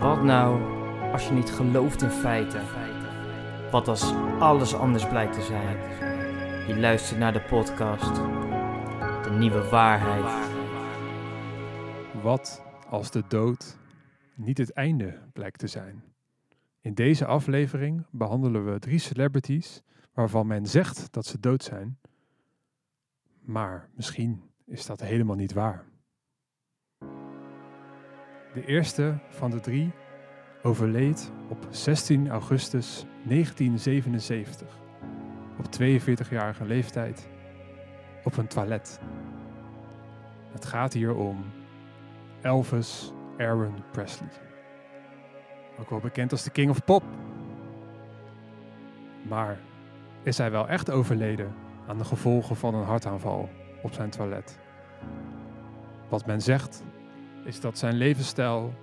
Wat nou als je niet gelooft in feiten? Wat als alles anders blijkt te zijn? Je luistert naar de podcast. De nieuwe waarheid. Wat als de dood niet het einde blijkt te zijn? In deze aflevering behandelen we drie celebrities waarvan men zegt dat ze dood zijn. Maar misschien is dat helemaal niet waar. De eerste van de drie overleed op 16 augustus 1977, op 42-jarige leeftijd, op een toilet. Het gaat hier om Elvis Aaron Presley. Ook wel bekend als de King of Pop. Maar is hij wel echt overleden aan de gevolgen van een hartaanval op zijn toilet? Wat men zegt is dat zijn levensstijl,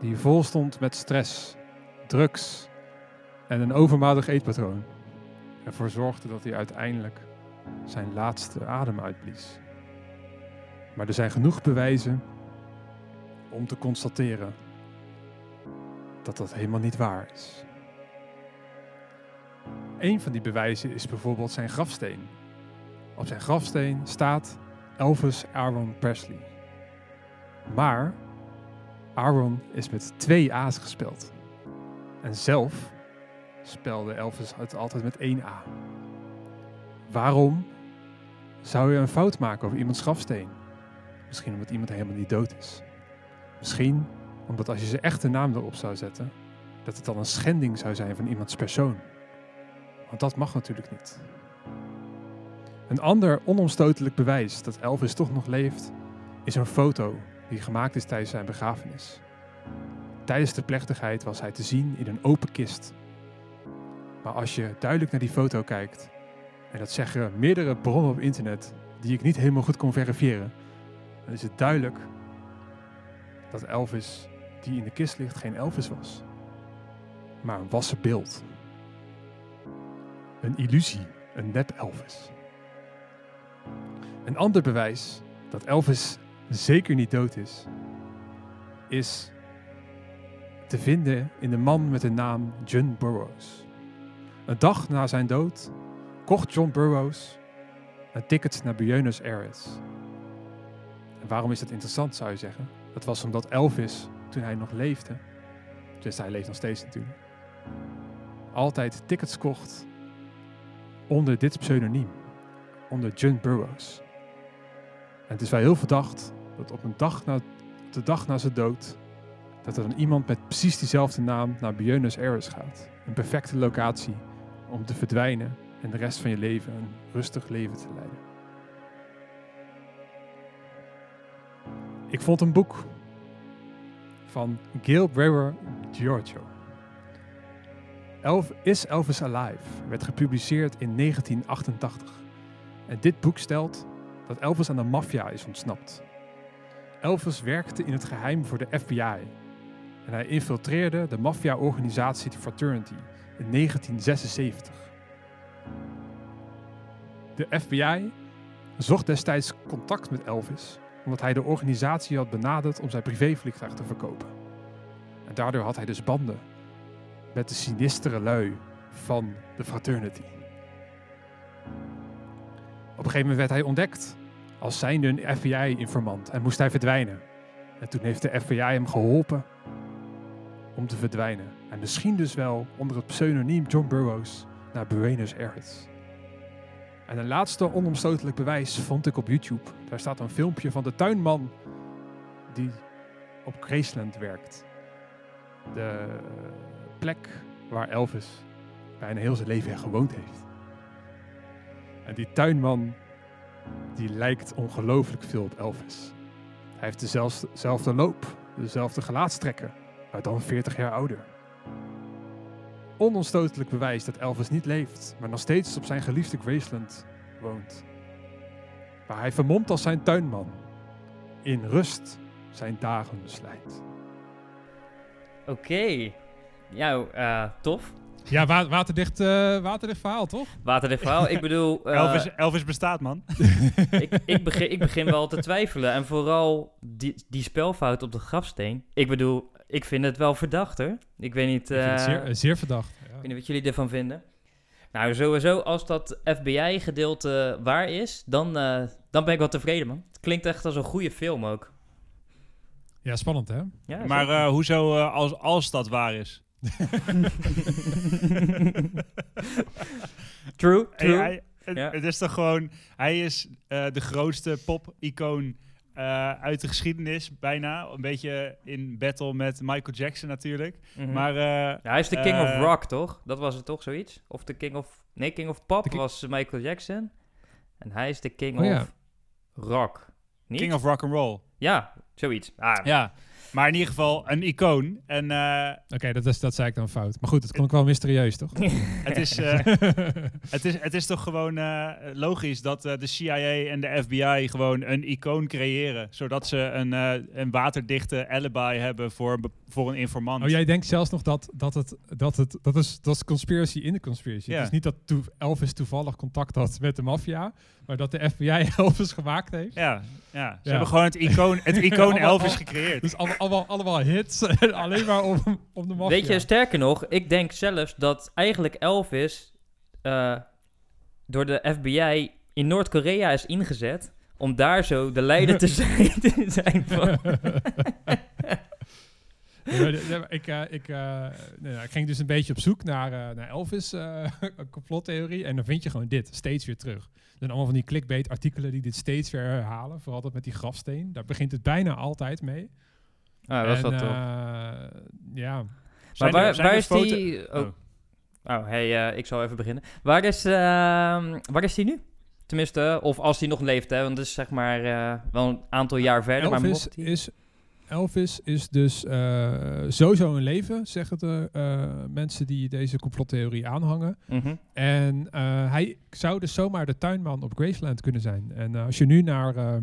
die vol stond met stress, drugs en een overmatig eetpatroon, ervoor zorgde dat hij uiteindelijk zijn laatste adem uitblies. Maar er zijn genoeg bewijzen om te constateren dat dat helemaal niet waar is. Een van die bewijzen is bijvoorbeeld zijn grafsteen. Op zijn grafsteen staat Elvis Aaron Presley. Maar Aaron is met twee A's gespeld. En zelf spelde Elvis het altijd met één A. Waarom zou je een fout maken over iemands grafsteen? Misschien omdat iemand helemaal niet dood is. Misschien omdat als je zijn echte naam erop zou zetten, dat het dan een schending zou zijn van iemands persoon. Want dat mag natuurlijk niet. Een ander onomstotelijk bewijs dat Elvis toch nog leeft, is een foto die gemaakt is tijdens zijn begrafenis. Tijdens de plechtigheid was hij te zien in een open kist. Maar als je duidelijk naar die foto kijkt, en dat zeggen meerdere bronnen op internet die ik niet helemaal goed kon verifiëren, dan is het duidelijk dat Elvis die in de kist ligt geen Elvis was, maar een wassen beeld. Een illusie, een nep Elvis. Een ander bewijs dat Elvis zeker niet dood is, is te vinden in de man met de naam John Burroughs. Een dag na zijn dood kocht John Burroughs een ticket naar Buenos Aires. En waarom is dat interessant, zou je zeggen? Dat was omdat Elvis, toen hij nog leefde, dus hij leeft nog steeds natuurlijk, altijd tickets kocht onder dit pseudoniem, onder John Burroughs. Het is wel heel verdacht dat op een dag na, de dag na zijn dood, dat er dan iemand met precies diezelfde naam naar Buenos Aires gaat. Een perfecte locatie om te verdwijnen en de rest van je leven een rustig leven te leiden. Ik vond een boek van Gail Brewer Giorgio. Elf, Is Elvis Alive werd gepubliceerd in 1988. En dit boek stelt dat Elvis aan de maffia is ontsnapt. Elvis werkte in het geheim voor de FBI en hij infiltreerde de maffia-organisatie The Fraternity in 1976. De FBI zocht destijds contact met Elvis omdat hij de organisatie had benaderd om zijn privévliegtuig te verkopen. En daardoor had hij dus banden met de sinistere lui van de Fraternity. Op een gegeven moment werd hij ontdekt als zijnde een FBI-informant en moest hij verdwijnen. En toen heeft de FBI hem geholpen om te verdwijnen. En misschien dus wel onder het pseudoniem John Burroughs naar Buenos Aires. En een laatste onomstotelijk bewijs vond ik op YouTube. Daar staat een filmpje van de tuinman die op Graceland werkt. De plek waar Elvis bijna heel zijn leven gewoond heeft. En die tuinman die lijkt ongelooflijk veel op Elvis. Hij heeft dezelfde loop, dezelfde gelaatstrekken, maar dan 40 jaar ouder. Onomstotelijk bewijs dat Elvis niet leeft, maar nog steeds op zijn geliefde Graceland woont. Waar hij vermomd als zijn tuinman in rust zijn dagen beslijt. Oké. Ja, eh, tof. Ja, wa waterdicht, uh, waterdicht verhaal, toch? Waterdicht verhaal. Ik bedoel... Uh, Elvis, Elvis bestaat, man. ik, ik, begin, ik begin wel te twijfelen. En vooral die, die spelfout op de grafsteen. Ik bedoel, ik vind het wel verdacht hoor. Ik weet niet, Ik vind het eh, zeer, eh, zeer verdacht. Ja. ik weet niet wat jullie ervan vinden. Nou, sowieso, als dat FBI-gedeelte waar is, dan, eh, dan ben ik wel tevreden, man. Het klinkt echt als een goede film ook. Ja, spannend hè? Ja, Maar eh, hoezo eh, als, als dat waar is? true, Hey, true. hij- het, Ja. het is toch gewoon... Hij is eh, de grootste pop-icoon eh, uit de geschiedenis, bijna. Een beetje in battle met Michael Jackson natuurlijk. Mhm. Maar eh, Ja, hij is de King of Rock, toch? Dat was het toch, zoiets? Of de King of... Nee, King of Pop was Michael Jackson. En hij is de King Oh, ja. of Rock. Niet? King of Rock and Roll. Ja, zoiets. Ah, Ja, maar in ieder geval een icoon. En eh, Oké, dat, is, dat zei ik dan fout. Maar goed, het klonk wel mysterieus, toch? het, is, eh, het, is, het is toch gewoon eh, logisch dat de CIA en de FBI gewoon een icoon creëren. Zodat ze een, een waterdichte alibi hebben voor, voor een informant. Oh, jij denkt zelfs nog dat, dat het, dat het, dat is, dat is conspiracy in de conspiracy. Ja. Het is niet dat Elvis toevallig contact had met de maffia, maar dat de FBI Elvis gemaakt heeft. Ja, ja. ze Ja. hebben gewoon het icoon, het icoon Elvis gecreëerd. Dus allemaal, allemaal hits, alleen maar om, om de maffia. Weet je, sterker nog, ik denk zelfs dat eigenlijk Elvis eh, door de FBI in Noord-Korea is ingezet om daar zo de leider te zijn, te zijn van... Ik, eh, ik, eh, nee, ik ging dus een beetje op zoek naar, naar Elvis complottheorie. En dan vind je gewoon dit, steeds weer terug. Er zijn allemaal van die clickbait artikelen die dit steeds weer herhalen. Vooral dat met die grafsteen. Daar begint het bijna altijd mee. Ah, dat is tof. eh, ja, Maar waar, er- zijn waar is foto- die... Oh, Oh. hey, eh, ik zal even beginnen. Waar is, ehm, waar is die nu? Tenminste, of als die nog leeft, hè. Want het is zeg maar eh, wel een aantal jaar verder. maar Elvis mocht die... is, Elvis is dus eh, sowieso een leven, zeggen de eh, mensen die deze complottheorie aanhangen. Mhm. En eh, hij zou dus zomaar de tuinman op Graceland kunnen zijn. En als je nu naar eh,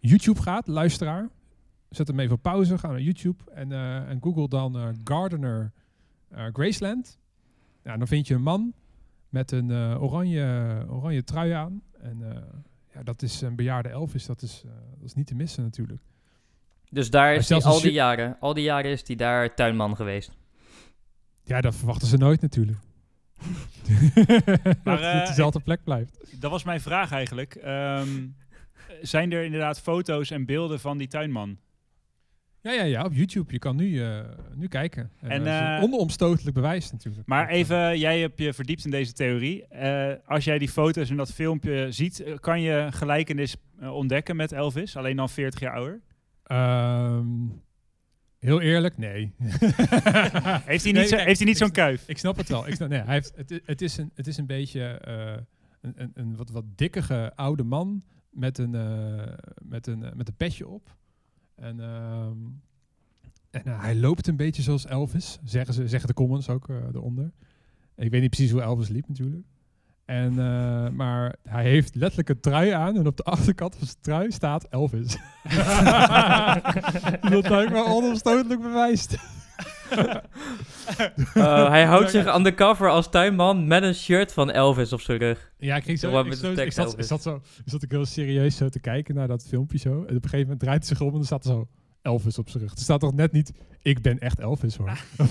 YouTube gaat, luisteraar, zet hem even op pauze, ga naar YouTube en, eh, en google dan eh, Gardener eh, Graceland. Ja, dan vind je een man met een eh, oranje, oranje trui aan. En eh, ja, dat is een bejaarde Elvis, dat is, eh, dat is niet te missen natuurlijk. Dus daar is hij al die jaren. Al die jaren is hij daar tuinman geweest. Ja, dat verwachten ze nooit natuurlijk. Maar, dat het dezelfde plek blijft. Dat was mijn vraag eigenlijk. Ehm, zijn er inderdaad foto's en beelden van die tuinman? Ja, ja, ja, op YouTube. Je kan nu, eh, nu kijken. En, En, dat is een eh, ononomstotelijk bewijs natuurlijk. Maar eh, even, jij hebt je verdiept in deze theorie. Eh, als jij die foto's en dat filmpje ziet, eh, kan je gelijkenis eh, ontdekken met Elvis, alleen dan 40 jaar ouder? ehm, heel eerlijk, nee. Heeft hij niet, zo, heeft hij niet zo'n kuif? Ik snap het wel. Ik snap, nee, hij heeft, het, het, is een, het is een beetje eh, een, een, een wat, wat dikkige oude man met een, eh, met een, eh, met een petje op. En, ehm, en eh, hij loopt een beetje zoals Elvis, zeggen, ze, zeggen de comments ook eh, eronder. Ik weet niet precies hoe Elvis liep natuurlijk. En, eh, maar hij heeft letterlijk een trui aan en op de achterkant van zijn trui staat Elvis. dat lijkt me onomstotelijk bewijst. Eh, hij houdt zich undercover als tuinman met een shirt van Elvis op zijn rug. Ja, ik, ging zo, ik, met zo- ik, tekst zat, Elvis. ik, zat zo, ik zat heel serieus zo te kijken naar dat filmpje zo. En op een gegeven moment draait hij zich om en dan staat er zo Elvis op zijn rug. Er staat toch net niet, ik ben echt Elvis hoor.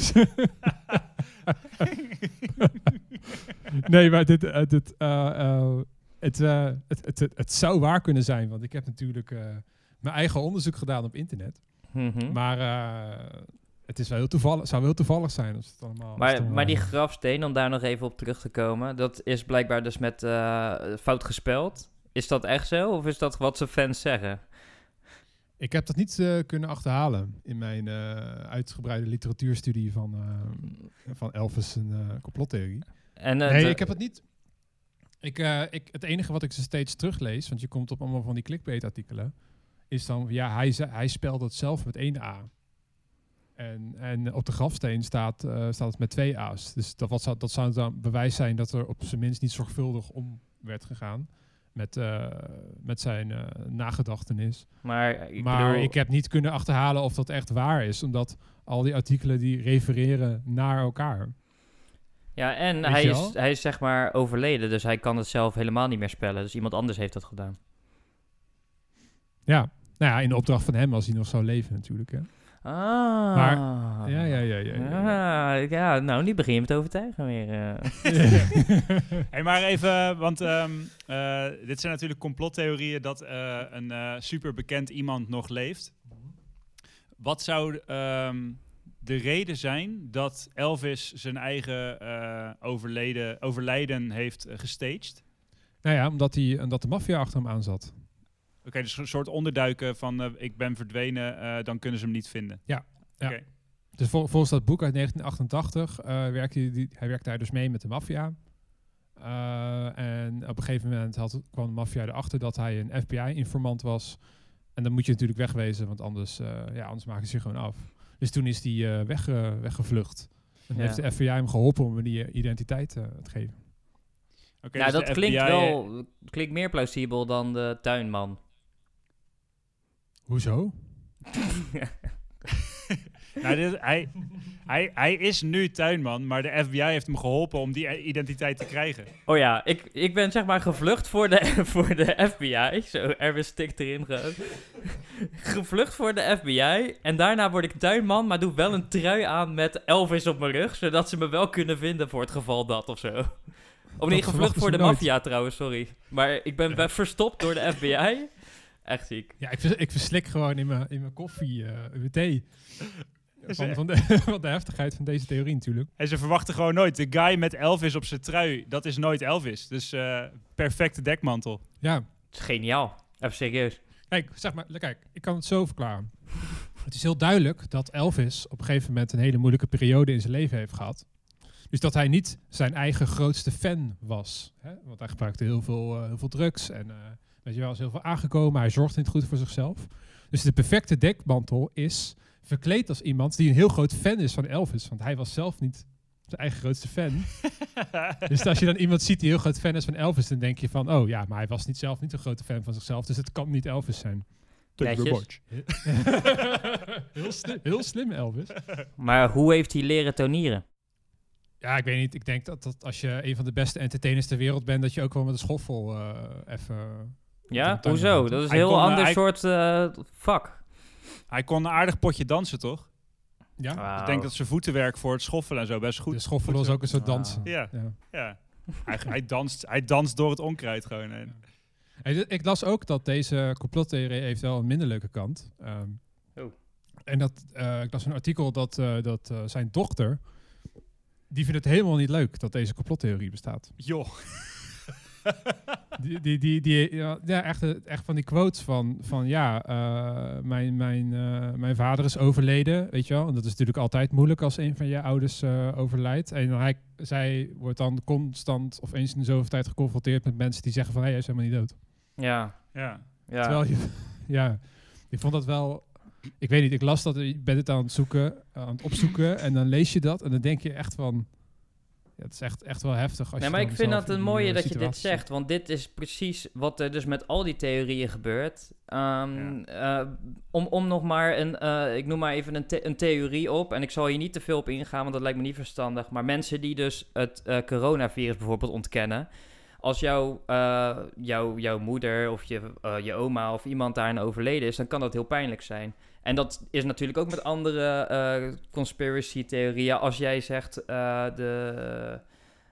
nee, maar dit, eh, dit, eh, het, het, het, het, zou waar kunnen zijn. Want ik heb natuurlijk mijn eigen onderzoek gedaan op internet. Mhm. Maar het is wel heel toevallig, zou wel heel toevallig zijn als het allemaal... het Maar, allemaal- maar die grafsteen, om daar nog even op terug te komen, dat is blijkbaar dus met eh, fout gespeld. Is dat echt zo, of is dat wat zijn fans zeggen? Ik heb dat niet eh, kunnen achterhalen in mijn eh, uitgebreide literatuurstudie van, van Elvis en complottheorie. En, nee, de- ik heb het niet. Ik, ik, het enige wat ik ze steeds teruglees, want je komt op allemaal van die clickbait-artikelen, is dan, ja, hij, ze- hij spelt het zelf met één A. En, en op de grafsteen staat, eh, staat het met twee A's. Dus dat, wat zou, dat zou dan bewijs zijn dat er op zijn minst niet zorgvuldig om werd gegaan met, eh, met zijn eh, nagedachtenis. maar ik maar bedoel, ik heb niet kunnen achterhalen of dat echt waar is, omdat al die artikelen die refereren naar elkaar. ja, en Weet hij is, hij is zeg maar overleden, dus hij kan het zelf helemaal niet meer spellen. Dus iemand anders heeft dat gedaan. Ja, nou ja, in de opdracht van hem als hij nog zou leven natuurlijk. Hè. Ah. Maar- Ja, ja, ja, ja. ja. Ah, ja, nou, nu begin je me te overtuigen weer. eh. Hey, maar even, want ehm, eh, dit zijn natuurlijk complottheorieën dat eh, een eh super bekend iemand nog leeft. Wat zou ehm, de reden zijn dat Elvis zijn eigen eh, overleden, overlijden heeft uh, gestaged? Nou ja, omdat, die, omdat de maffia achter hem aan zat. Oké, dus een soort onderduiken van eh, ik ben verdwenen, eh, dan kunnen ze hem niet vinden. Ja, ja. Oké. Dus vol- volgens dat boek uit 1988 eh, werkte hij, die- hij werkte daar dus mee met de maffia. Eh, en op een gegeven moment had, kwam de maffia erachter dat hij een FBI-informant was. En dan moet je natuurlijk wegwezen, want anders, eh, ja, anders maken ze je gewoon af. Dus toen is hij eh, wegge- weggevlucht. En Ja. heeft de FBI hem geholpen om die identiteit te geven. Oké, nou, dus dat klinkt FBI, wel klinkt meer plausibel dan de tuinman. Hoezo? Nou, dit- hij, hij, hij is nu tuinman, maar de FBI heeft hem geholpen om die identiteit te krijgen. Oh ja, ik, ik ben zeg maar gevlucht voor de, voor de FBI. Zo, Erwin stikt erin gewoon. gevlucht voor de FBI. En daarna word ik tuinman, maar doe wel een trui aan met Elvis op mijn rug. Zodat ze me wel kunnen vinden voor het geval dat of zo. Of nee, gevlucht voor de maffia trouwens, sorry. Maar ik ben be- verstopt door de FBI. Echt ziek. Ja, ik, vers- ik verslik gewoon in mijn, in mijn koffie, eh, in mijn thee. Is Van, van, de, van de heftigheid van deze theorie natuurlijk. En ze verwachten gewoon nooit. De guy met Elvis op zijn trui, dat is nooit Elvis. Dus eh, perfecte dekmantel. Ja, Het is geniaal. Even serieus. Kijk, zeg maar, kijk, ik kan het zo verklaren. Het is heel duidelijk dat Elvis op een gegeven moment een hele moeilijke periode in zijn leven heeft gehad. Dus dat hij niet zijn eigen grootste fan was. Hè? Want hij gebruikte heel veel, eh, heel veel drugs en eh, weet je wel, is heel veel aangekomen. Hij zorgde niet goed voor zichzelf. Dus de perfecte dekmantel is verkleed als iemand die een heel groot fan is van Elvis. Want hij was zelf niet zijn eigen grootste fan. dus als je dan iemand ziet die heel groot fan is van Elvis, dan denk je van, oh ja, maar hij was niet zelf niet een grote fan van zichzelf, dus het kan niet Elvis zijn. Netjes. heel, slim, heel slim, Elvis. Maar hoe heeft hij leren tonieren? Ja, ik weet niet. Ik denk dat, dat als je een van de beste entertainers ter wereld bent, dat je ook wel met een schoffel eh, even... Ja, hoezo? Dat is een Hij heel kon, eh, ander hij- soort eh, vak. Hij kon een aardig potje dansen, toch? Ja. Ik denk dat zijn voetenwerk voor het schoffelen en zo best goed. de schoffel is ook een soort dansen. Ja, Ja. ja. hij, hij, danst, hij danst door het onkruid gewoon. Hey, dit- ik las ook dat deze complottheorie heeft wel een minder leuke kant. Ehm, Oh. En dat, eh, ik las een artikel dat, eh, dat eh, zijn dochter, die vindt het helemaal niet leuk dat deze complottheorie bestaat. Joh. Die, die, die, die, ja, echt, echt van die quotes van, van ja, eh, mijn, mijn, eh, mijn vader is overleden, weet je wel. En dat is natuurlijk altijd moeilijk als een van je ouders eh, overlijdt. En hij, zij wordt dan constant of eens in de zoveel tijd geconfronteerd met mensen die zeggen van, hé, hij is helemaal niet dood. Ja, Ja. ja. Terwijl je, ja, ik vond dat wel, ik weet niet, ik las dat, ik ben het aan het zoeken, aan het opzoeken en dan lees je dat en dan denk je echt van, ja, het is echt, echt wel heftig. Als Nee, je maar ik vind dat een mooie eh, dat je dit zegt, want dit is precies wat er dus met al die theorieën gebeurt. Ehm, eh, om, om nog maar een, eh, ik noem maar even een, the- een theorie op, en ik zal hier niet te veel op ingaan, want dat lijkt me niet verstandig, maar mensen die dus het coronavirus bijvoorbeeld ontkennen, als jouw, eh, jouw, jouw moeder of je, je oma of iemand daarin overleden is, dan kan dat heel pijnlijk zijn. En dat is natuurlijk ook met andere eh, conspiracy theorieën. Als jij zegt eh, de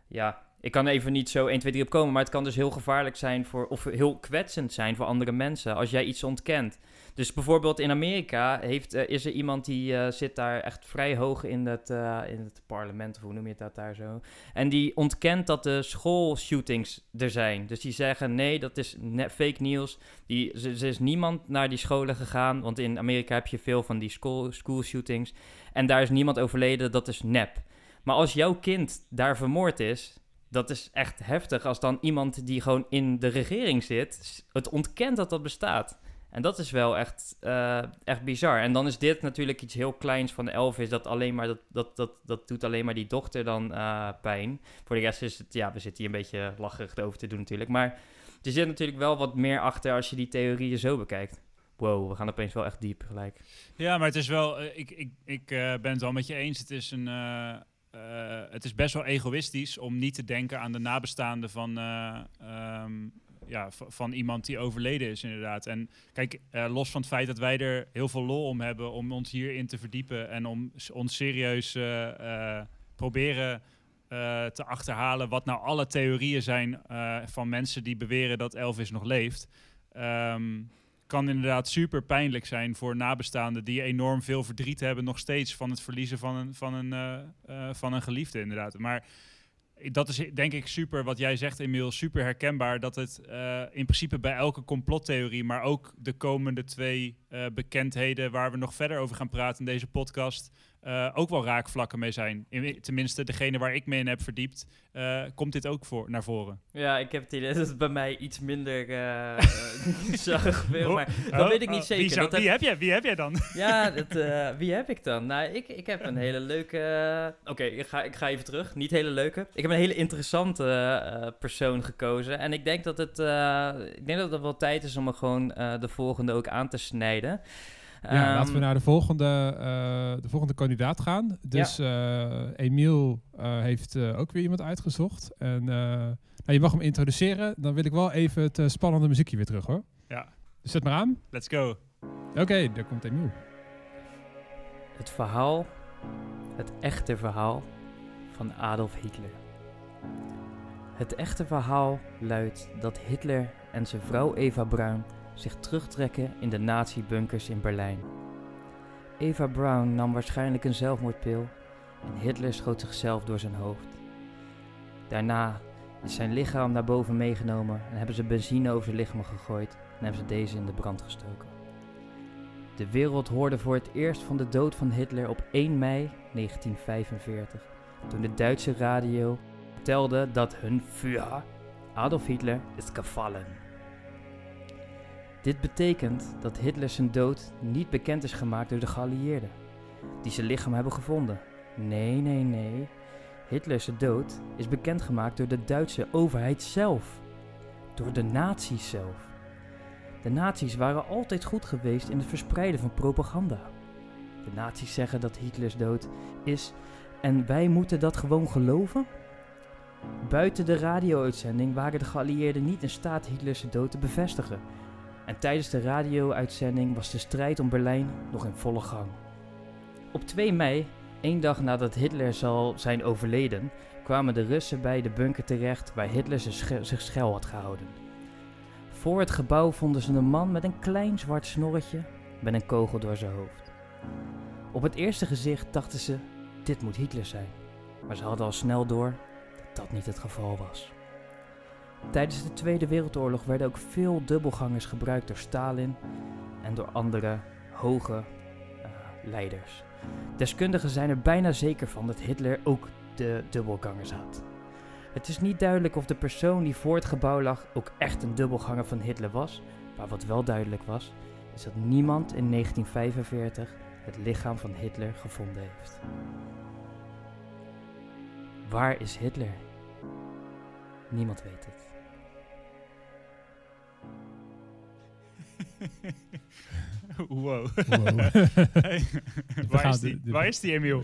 ja, ik kan even niet zo 1, 2, 3 op komen, maar het kan dus heel gevaarlijk zijn voor, of heel kwetsend zijn voor andere mensen als jij iets ontkent. Dus bijvoorbeeld in Amerika heeft, eh, is er iemand die eh, zit daar echt vrij hoog in het, eh, in het parlement, of hoe noem je dat daar zo. En die ontkent dat de schoolshootings er zijn. Dus die zeggen nee, dat is fake nieuws. Die, ze is niemand naar die scholen gegaan, want in Amerika heb je veel van die school, school shootings. En daar is niemand overleden, dat is nep. Maar als jouw kind daar vermoord is, dat is echt heftig als dan iemand die gewoon in de regering zit, het ontkent dat dat bestaat. En dat is wel echt, eh, echt bizar. En dan is dit natuurlijk iets heel kleins van Elvis, dat alleen maar, dat, dat, dat, dat doet alleen maar die dochter dan eh, pijn. Voor de rest is het, ja, we zitten hier een beetje lacherig over te doen natuurlijk. Maar er zit natuurlijk wel wat meer achter als je die theorieën zo bekijkt. Wow, we gaan opeens wel echt diep gelijk. Ja, maar het is wel, eh, ik, ik, ik ben het wel met je eens. Het is, een, het is best wel egoïstisch om niet te denken aan de nabestaanden van, eh, ehm, ja, van iemand die overleden is, inderdaad. En kijk, eh, los van het feit dat wij er heel veel lol om hebben om ons hierin te verdiepen en om ons serieus eh, proberen te achterhalen wat nou alle theorieën zijn van mensen die beweren dat Elvis nog leeft. Ehm, kan inderdaad super pijnlijk zijn voor nabestaanden die enorm veel verdriet hebben nog steeds van het verliezen van een, van een, van een geliefde inderdaad. Maar dat is denk ik super, wat jij zegt Emiel, super herkenbaar. Dat het eh, in principe bij elke complottheorie, maar ook de komende twee eh, bekendheden waar we nog verder over gaan praten in deze podcast, eh, ook wel raakvlakken mee zijn. In, tenminste, degene waar ik me in heb verdiept, eh, komt dit ook voor, naar voren. Ja, ik heb het idee dat het bij mij iets minder eh zag gebeuren, maar dat Oh, weet ik niet oh, zeker. Wie, zou- Dat heb- wie, heb jij, wie heb jij dan? Ja, dat, wie heb ik dan? Nou, ik, ik heb een hele leuke... Oké, ik, ga, ik ga even terug. Niet hele leuke. Ik heb een hele interessante persoon gekozen. En ik denk dat het, ik denk dat het wel tijd is om er gewoon de volgende ook aan te snijden. Ja, laten we Ehm, naar de volgende, eh, de volgende kandidaat gaan. Dus eh, Emiel eh, heeft eh, ook weer iemand uitgezocht. En eh, nou, je mag hem introduceren. Dan wil ik wel even het spannende muziekje weer terug hoor. Ja. Dus zet maar aan. Let's go. Oké, daar komt Emiel. Het verhaal, het echte verhaal van Adolf Hitler. Het echte verhaal luidt dat Hitler en zijn vrouw Eva Braun zich terugtrekken in de nazi-bunkers in Berlijn. Eva Braun nam waarschijnlijk een zelfmoordpil en Hitler schoot zichzelf door zijn hoofd. Daarna is zijn lichaam naar boven meegenomen en hebben ze benzine over zijn lichaam gegooid en hebben ze deze in de brand gestoken. De wereld hoorde voor het eerst van de dood van Hitler op 1 mei 1945, toen de Duitse radio vertelde dat hun Führer, Adolf Hitler, is gevallen. Dit betekent dat Hitler dood niet bekend is gemaakt door de geallieerden, die zijn lichaam hebben gevonden. Nee, nee, nee. Hitlers dood is bekendgemaakt door de Duitse overheid zelf. Door de nazi's zelf. De nazi's waren altijd goed geweest in het verspreiden van propaganda. De nazi's zeggen dat Hitlers dood is en wij moeten dat gewoon geloven? Buiten de radio-uitzending waren de geallieerden niet in staat Hitlers dood te bevestigen. En tijdens de radio-uitzending was de strijd om Berlijn nog in volle gang. Op 2 mei, één dag nadat Hitler zal zijn overleden, kwamen de Russen bij de bunker terecht waar Hitler zich schuil had gehouden. Voor het gebouw vonden ze een man met een klein zwart snorretje met een kogel door zijn hoofd. Op het eerste gezicht dachten ze, dit moet Hitler zijn. Maar ze hadden al snel door dat dat niet het geval was. Tijdens de Tweede Wereldoorlog werden ook veel dubbelgangers gebruikt door Stalin en door andere hoge eh, leiders. Deskundigen zijn er bijna zeker van dat Hitler ook de dubbelgangers had. Het is niet duidelijk of de persoon die voor het gebouw lag ook echt een dubbelganger van Hitler was, maar wat wel duidelijk was, is dat niemand in 1945 het lichaam van Hitler gevonden heeft. Waar is Hitler? Niemand weet het. wow. Wow. Hey, waar, is die? waar is die, Emiel?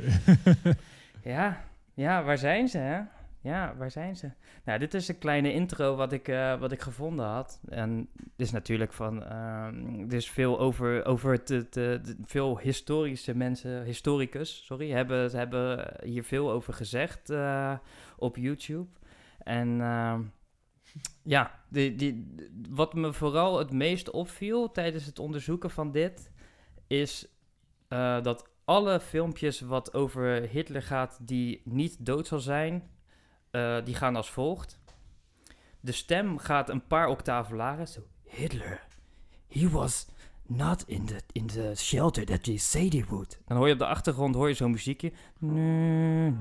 Ja, ja, waar zijn ze, hè? Ja, waar zijn ze? Nou, dit is een kleine intro wat ik, eh, wat ik gevonden had. En dit is natuurlijk van... ehm, er is veel over, over het, het, eh, de- veel historische mensen... Historicus, sorry, hebben, hebben hier veel over gezegd eh, op YouTube. En ehm, ja, die, die, wat me vooral het meest opviel tijdens het onderzoeken van dit... is eh, dat alle filmpjes wat over Hitler gaat die niet dood zal zijn, eh, die gaan als volgt. De stem gaat een paar octaven lager. Zo, Hitler, he was not in the, in the shelter that they say they would. Dan hoor je op de achtergrond hoor je zo'n muziekje. Nee.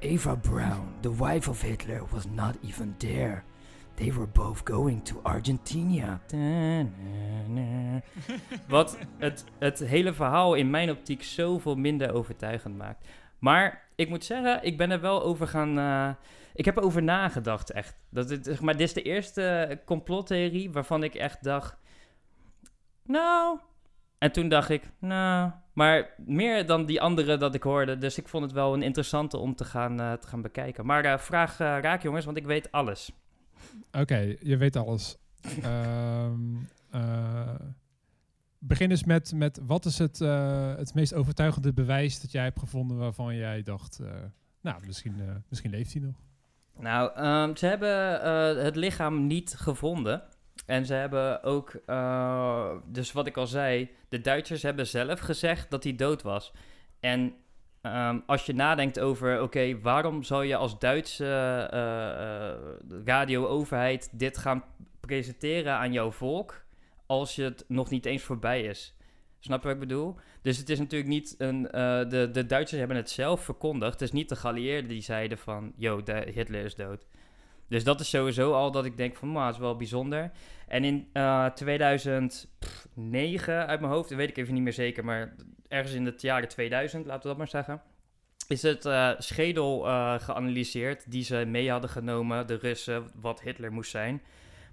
Eva Braun, the wife of Hitler, was not even there. They were both going to Argentina. Wat het, het hele verhaal in mijn optiek zoveel minder overtuigend maakt. Maar ik moet zeggen, ik ben er wel over gaan. eh, ik heb erover nagedacht, echt. Dat zeg maar dit is de eerste complottheorie waarvan ik echt dacht. Nou. En toen dacht ik, nou. Maar meer dan die andere dat ik hoorde. Dus ik vond het wel een interessante om te gaan, eh, te gaan bekijken. Maar eh, vraag eh, raak, jongens, want ik weet alles. Oké, je weet alles. Ehm, eh, begin eens met, met wat is het, het meest overtuigende bewijs dat jij hebt gevonden waarvan jij dacht, nou, misschien, misschien leeft hij nog. Nou, ehm, ze hebben het lichaam niet gevonden. En ze hebben ook, eh, dus wat ik al zei, de Duitsers hebben zelf gezegd dat hij dood was. En ehm, als je nadenkt over, oké, waarom zou je als Duitse eh, radio-overheid dit gaan presenteren aan jouw volk als het nog niet eens voorbij is? Snap je wat ik bedoel? Dus het is natuurlijk niet een. de, de Duitsers hebben het zelf verkondigd. Het is niet de geallieerden die zeiden van. Yo, Hitler is dood. Dus dat is sowieso al dat ik denk van. Maar het is wel bijzonder. En in eh 2009 uit mijn hoofd, dat weet ik even niet meer zeker. Maar ergens in het jaren 2000, laten we dat maar zeggen. Is het eh, schedel eh, geanalyseerd die ze mee hadden genomen, de Russen, wat Hitler moest zijn.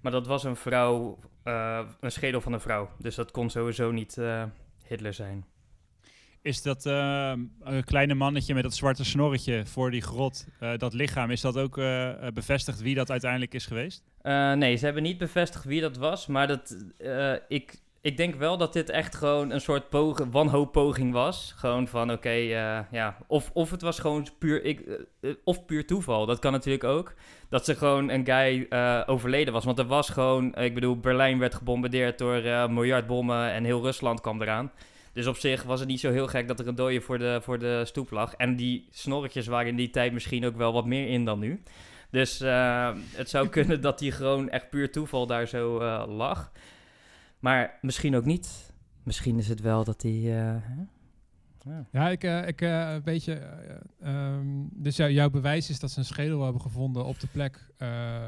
Maar dat was een vrouw, eh, een schedel van een vrouw. Dus dat kon sowieso niet eh, Hitler zijn. Is dat eh, een kleine mannetje met dat zwarte snorretje voor die grot, eh, dat lichaam, is dat ook eh, bevestigd wie dat uiteindelijk is geweest? Nee, ze hebben niet bevestigd wie dat was. Maar dat, ik, ik denk wel dat dit echt gewoon een soort pogen, wanhooppoging was. Gewoon van oké, ja. Of, of het was gewoon puur, ik, of puur toeval. Dat kan natuurlijk ook. Dat ze gewoon een guy overleden was. Want er was gewoon, ik bedoel, Berlijn werd gebombardeerd door miljard bommen en heel Rusland kwam eraan. Dus op zich was het niet zo heel gek dat er een dode voor de, voor de stoep lag. En die snorretjes waren in die tijd misschien ook wel wat meer in dan nu. Dus eh, het zou kunnen dat die gewoon echt puur toeval daar zo eh, lag. Maar misschien ook niet. Misschien is het wel dat die. eh, hè? Ja. Ja, ik, ik een beetje. eh, ehm, dus jou- jouw bewijs is dat ze een schedel hebben gevonden op de plek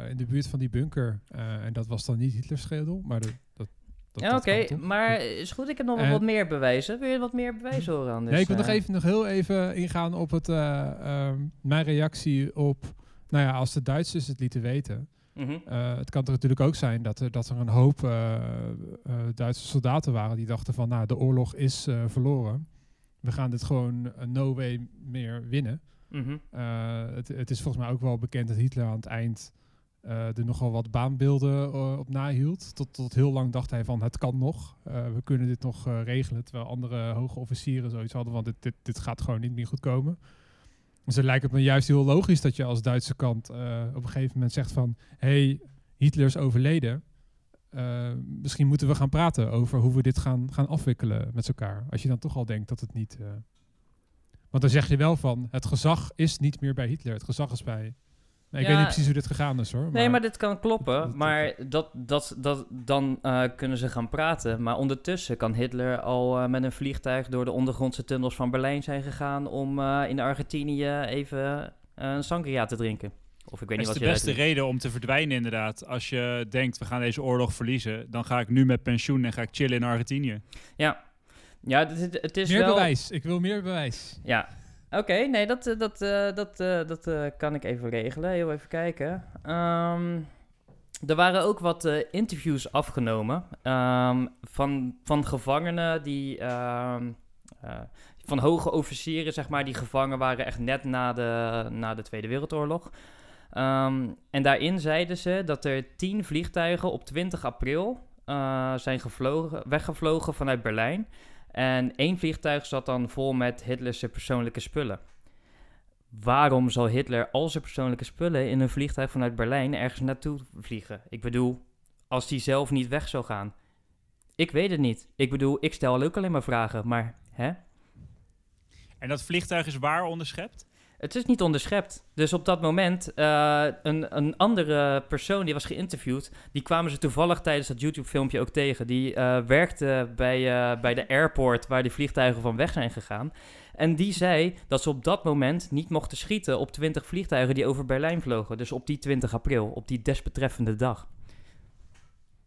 in de buurt van die bunker. En dat was dan niet Hitlers schedel, maar dat, dat Ja, oké, maar is goed. Ik heb nog wel En- wat meer bewijzen. Wil je wat meer bewijzen horen aan? nee, ik wil nog eh, even nog heel even ingaan op het, eh, ehm, mijn reactie op. Nou ja, als de Duitsers het lieten weten. mhm. Eh, het kan er natuurlijk ook zijn dat er, dat er een hoop eh, eh, Duitse soldaten waren die dachten van, nou, de oorlog is eh, verloren. We gaan dit gewoon eh, no way meer winnen. Mhm. Eh, het, het is volgens mij ook wel bekend dat Hitler aan het eind eh, er nogal wat baanbeelden eh, op nahield. Tot, tot heel lang dacht hij van, het kan nog. Eh, we kunnen dit nog regelen. Terwijl andere hoge officieren zoiets hadden van, dit, dit, dit gaat gewoon niet meer goed komen. Dus het lijkt het me juist heel logisch dat je als Duitse kant op een gegeven moment zegt van... hey, Hitler is overleden. Misschien moeten we gaan praten over hoe we dit gaan, gaan afwikkelen met elkaar. Als je dan toch al denkt dat het niet... Want dan zeg je wel van, het gezag is niet meer bij Hitler. Het gezag is bij... Nee, ik Ja. weet niet precies hoe dit gegaan is hoor. Nee, maar dit kan kloppen. dat- maar dat, dat, dat, dan eh, kunnen ze gaan praten. Maar ondertussen kan Hitler al eh, met een vliegtuig door de ondergrondse tunnels van Berlijn zijn gegaan om eh, in Argentinië even een sangria te drinken. Of ik weet Dat niet is wat de je beste reden om te verdwijnen inderdaad. Als je denkt, we gaan deze oorlog verliezen, dan ga ik nu met pensioen en ga ik chillen in Argentinië. Ja, ja het, het- het is meer wel... bewijs. Ik wil meer bewijs. Ja, oké. nee, dat, eh, dat, eh, dat, eh, dat kan ik even regelen. Heel even kijken. Ehm, er waren ook wat interviews afgenomen ehm, van, van gevangenen die... ehm, eh, van hoge officieren, zeg maar, die gevangen waren echt net na de, na de Tweede Wereldoorlog. En daarin zeiden ze dat er tien vliegtuigen op 20 april zijn gevlogen, weggevlogen vanuit Berlijn. En één vliegtuig zat dan vol met Hitler's persoonlijke spullen. Waarom zal Hitler al zijn persoonlijke spullen in een vliegtuig vanuit Berlijn ergens naartoe vliegen? Ik bedoel, als hij zelf niet weg zou gaan. Ik weet het niet. Ik bedoel, ik stel ook alleen maar vragen, maar hè? En dat vliegtuig is waar onderschept? Het is niet onderschept. Dus op dat moment, eh, een, een andere persoon die was geïnterviewd, die kwamen ze toevallig tijdens dat YouTube-filmpje ook tegen. Die eh, werkte bij, eh, bij de airport waar die vliegtuigen van weg zijn gegaan. En die zei dat ze op dat moment niet mochten schieten op 20 vliegtuigen die over Berlijn vlogen. Dus op die 20 april, op die desbetreffende dag.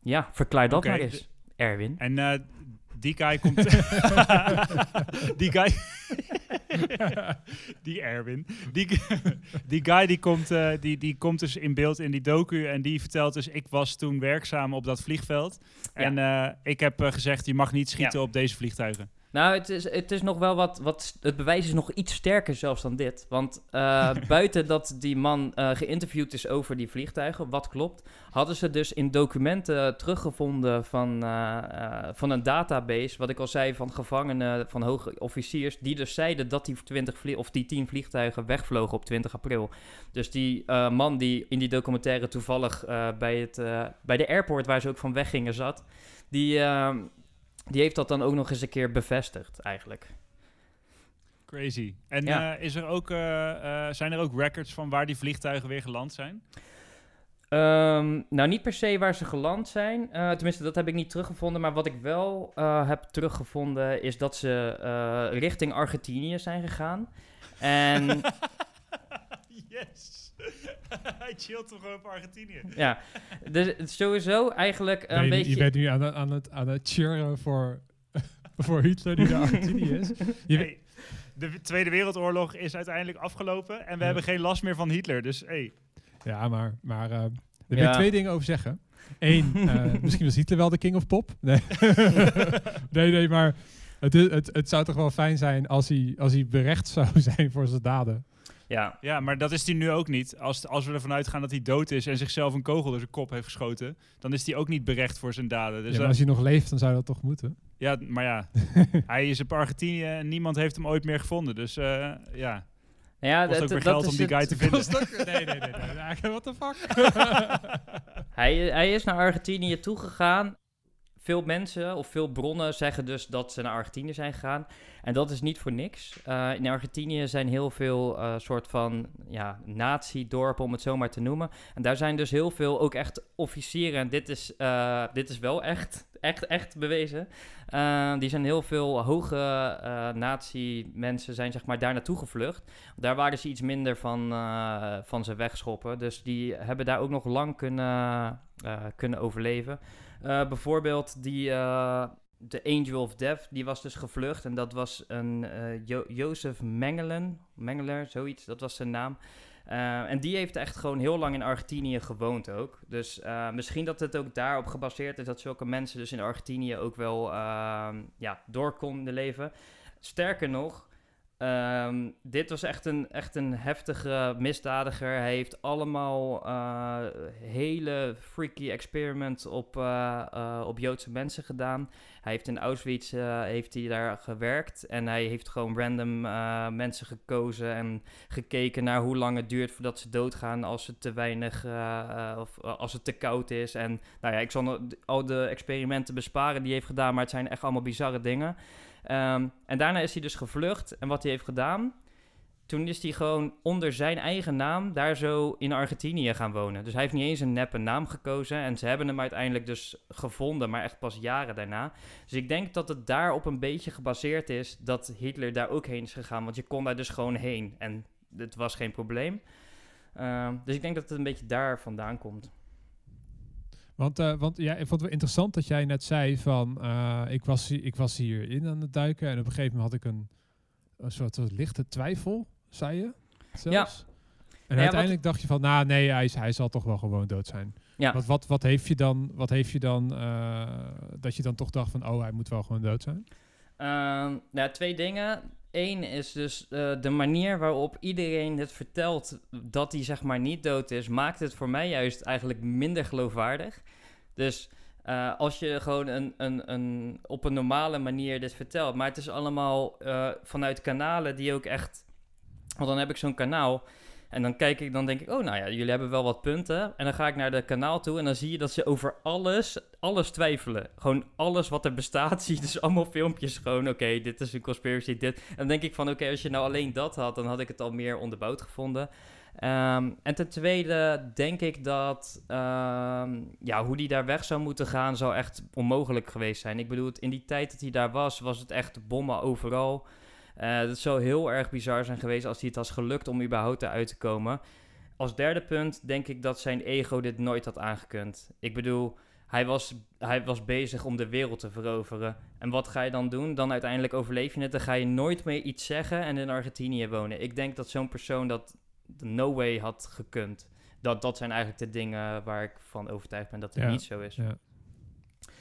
Ja, verklaar dat maar eens, Erwin. En die guy komt... die guy... die Erwin. Die, die guy die komt, eh, die, die komt dus in beeld in die docu en die vertelt dus... ik was toen werkzaam op dat vliegveld. En eh, ik heb eh, gezegd, je mag niet schieten op deze vliegtuigen. Nou, het is, het is nog wel wat, wat. Het bewijs is nog iets sterker zelfs dan dit. Want uh, buiten dat die man uh, geïnterviewd is over die vliegtuigen, wat klopt, hadden ze dus in documenten teruggevonden van, uh, van een database. Wat ik al zei, van gevangenen, van hoge officiers. Die dus zeiden dat die, 20 of die 10 vliegtuigen wegvlogen op 20 april. Dus die man die in die documentaire toevallig bij, het, bij de airport waar ze ook van weggingen zat. Die ehm, die heeft dat dan ook nog eens een keer bevestigd, eigenlijk. Crazy. En ja. uh, is er ook, uh, uh, zijn er ook records van waar die vliegtuigen weer geland zijn? Um, nou, niet per se waar ze geland zijn. tenminste, dat heb ik niet teruggevonden. Maar wat ik wel heb teruggevonden is dat ze richting Argentinië zijn gegaan. En... yes! Hij chillt toch gewoon op Argentinië. Ja, dus sowieso eigenlijk een beetje... Je bent nu aan, het, aan, het, aan het cheeren voor, voor Hitler die de Argentinië is. Je de Tweede Wereldoorlog is uiteindelijk afgelopen en we hebben geen last meer van Hitler. Dus hey. Ja, maar, maar uh, er wil twee dingen over zeggen. Eén, uh, misschien was Hitler wel de king of pop. Nee, nee, nee, maar het, het, het zou toch wel fijn zijn als hij, als hij berecht zou zijn voor zijn daden. Ja. ja, maar dat is hij nu ook niet. Als, als we ervan uitgaan dat hij dood is en zichzelf een kogel door zijn kop heeft geschoten, dan is hij ook niet berecht voor zijn daden. Dus ja, als hij nog leeft, dan zou dat toch moeten? Ja, maar ja, hij is op Argentinië en niemand heeft hem ooit meer gevonden. Dus uh, ja. Ja, dat, ook weer geld om die guy te vinden. nee, nee, nee, nee. What the fuck? hij, hij is naar Argentinië toegegaan veel mensen of veel bronnen zeggen dus dat ze naar Argentinië zijn gegaan. En dat is niet voor niks. Uh, in Argentinië zijn heel veel uh, soort van ja, nazi-dorpen, om het zo maar te noemen. En daar zijn dus heel veel ook echt officieren. En dit is, uh, dit is wel echt, echt, echt bewezen. die zijn heel veel hoge nazi-mensen zijn zeg maar daar naartoe gevlucht. Daar waren ze iets minder van, van ze wegschoppen. Dus die hebben daar ook nog lang kunnen, kunnen overleven. Uh, bijvoorbeeld die, uh, de Angel of Death, die was dus gevlucht. En dat was een uh, jo Jozef Mengelen, Mengeler, zoiets, dat was zijn naam. en die heeft echt gewoon heel lang in Argentinië gewoond ook. Dus misschien dat het ook daarop gebaseerd is dat zulke mensen dus in Argentinië ook wel ja, door konden leven. Sterker nog, Um, dit was echt een, echt een heftige misdadiger. Hij heeft allemaal uh, hele freaky experiments op, uh, uh, op Joodse mensen gedaan. Hij heeft in Auschwitz heeft hij daar gewerkt. En hij heeft gewoon random mensen gekozen en gekeken naar hoe lang het duurt voordat ze doodgaan als het te weinig of als het te koud is. En nou ja, ik zal al de experimenten besparen die hij heeft gedaan, maar het zijn echt allemaal bizarre dingen. Um, en daarna is hij dus gevlucht. En wat hij heeft gedaan, toen is hij gewoon onder zijn eigen naam daar zo in Argentinië gaan wonen. Dus hij heeft niet eens een neppe naam gekozen. En ze hebben hem uiteindelijk dus gevonden, maar echt pas jaren daarna. Dus ik denk dat het daarop een beetje gebaseerd is dat Hitler daar ook heen is gegaan. Want je kon daar dus gewoon heen en het was geen probleem. Uh, dus ik denk dat het een beetje daar vandaan komt. Want, uh, want ja, ik vond het wel interessant dat jij net zei van uh, ik, was, ik was hierin aan het duiken en op een gegeven moment had ik een, een soort, soort lichte twijfel, zei je zelfs. Ja. En ja, uiteindelijk dacht je van, nou nee, hij, hij zal toch wel gewoon dood zijn. Ja. Wat, wat, wat heeft je dan, wat heeft je dan uh, dat je dan toch dacht van, oh, hij moet wel gewoon dood zijn? Uh, nou, twee dingen. Eén is dus uh, de manier waarop iedereen het vertelt dat hij zeg maar niet dood is, maakt het voor mij juist eigenlijk minder geloofwaardig. Dus uh, als je gewoon een, een, een, op een normale manier dit vertelt, maar het is allemaal uh, vanuit kanalen die ook echt. Want dan heb ik zo'n kanaal en dan kijk ik, dan denk ik, oh nou ja, jullie hebben wel wat punten. En dan ga ik naar de kanaal toe en dan zie je dat ze over alles, alles twijfelen. Gewoon alles wat er bestaat, zie je dus allemaal filmpjes gewoon, oké, dit is een conspiracy, dit. En dan denk ik van, oké, als je nou alleen dat had, dan had ik het al meer onderbouwd gevonden. Um, en ten tweede denk ik dat um, ja, hoe die daar weg zou moeten gaan, zou echt onmogelijk geweest zijn. Ik bedoel, in die tijd dat hij daar was, was het echt bommen overal. Uh, dat zou heel erg bizar zijn geweest als hij het was gelukt om überhaupt eruit te komen. Als derde punt denk ik dat zijn ego dit nooit had aangekund. Ik bedoel, hij was, hij was bezig om de wereld te veroveren. En wat ga je dan doen? Dan uiteindelijk overleef je het. Dan ga je nooit meer iets zeggen en in Argentinië wonen. Ik denk dat zo'n persoon dat no way had gekund. Dat, dat zijn eigenlijk de dingen waar ik van overtuigd ben dat het niet zo is. Ja.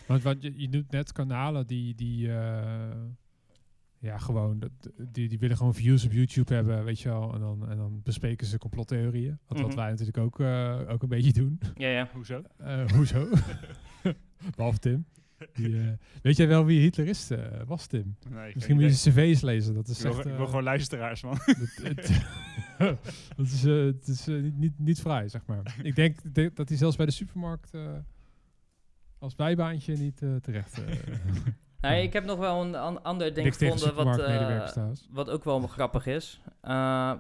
Want, want je, je noemt net kanalen die, die, uh, Ja, gewoon. dat- Die, die willen gewoon views op YouTube hebben, weet je wel. En dan, en dan bespreken ze complottheorieën. Wat, wat Mhm. wij natuurlijk ook, eh, ook een beetje doen. Ja, ja. Hoezo? Eh, hoezo? Behalve Tim. Die, eh, weet jij wel wie Hitler is, eh, was Tim? Nee, ik Misschien moet je zijn cv's lezen. Dat is ik wil, echt... ik wil gewoon luisteraars, man. dat is, eh, het is niet, niet, niet vrij, zeg maar. Ik denk, denk dat hij zelfs bij de supermarkt eh, als bijbaantje niet eh, terecht... Nee, ik heb nog wel een an- ander ding niks gevonden wat, eh, wat ook wel grappig is. Eh,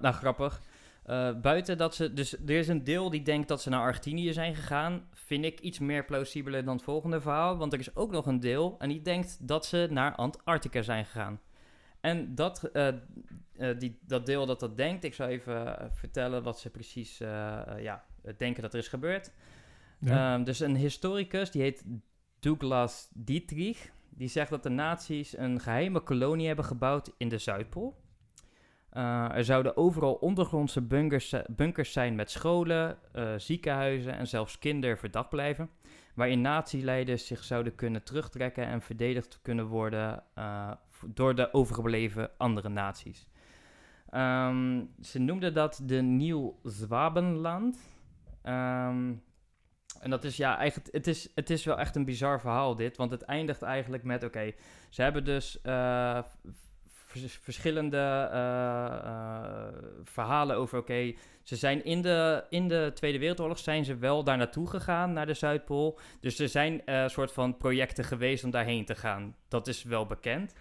nou, grappig. Eh, buiten dat ze... Dus er is een deel die denkt dat ze naar Argentinië zijn gegaan. Vind ik iets meer plausibeler dan het volgende verhaal. Want er is ook nog een deel en die denkt dat ze naar Antarctica zijn gegaan. En dat, die, dat deel dat dat denkt... Ik zal even vertellen wat ze precies ja, denken dat er is gebeurd. Ja. Ehm, dus een historicus, die heet Douglas Dietrich, die zegt dat de nazi's een geheime kolonie hebben gebouwd in de Zuidpool. Eh, er zouden overal ondergrondse bunkers, bunkers zijn met scholen, eh, ziekenhuizen en zelfs kinderverdagblijven, waarin nazi-leiders zich zouden kunnen terugtrekken en verdedigd kunnen worden eh, door de overgebleven andere naties. Ehm, ze noemden dat de Nieuw-Zwabenland. Ehm, en dat is ja, eigenlijk, het is, het is wel echt een bizar verhaal dit, want het eindigt eigenlijk met, oké, ze hebben dus eh, vers- verschillende eh, eh, verhalen over, oké, ze zijn in de, in de Tweede Wereldoorlog zijn ze wel daar naartoe gegaan, naar de Zuidpool. Dus er zijn soort van projecten geweest om daarheen te gaan. Dat is wel bekend.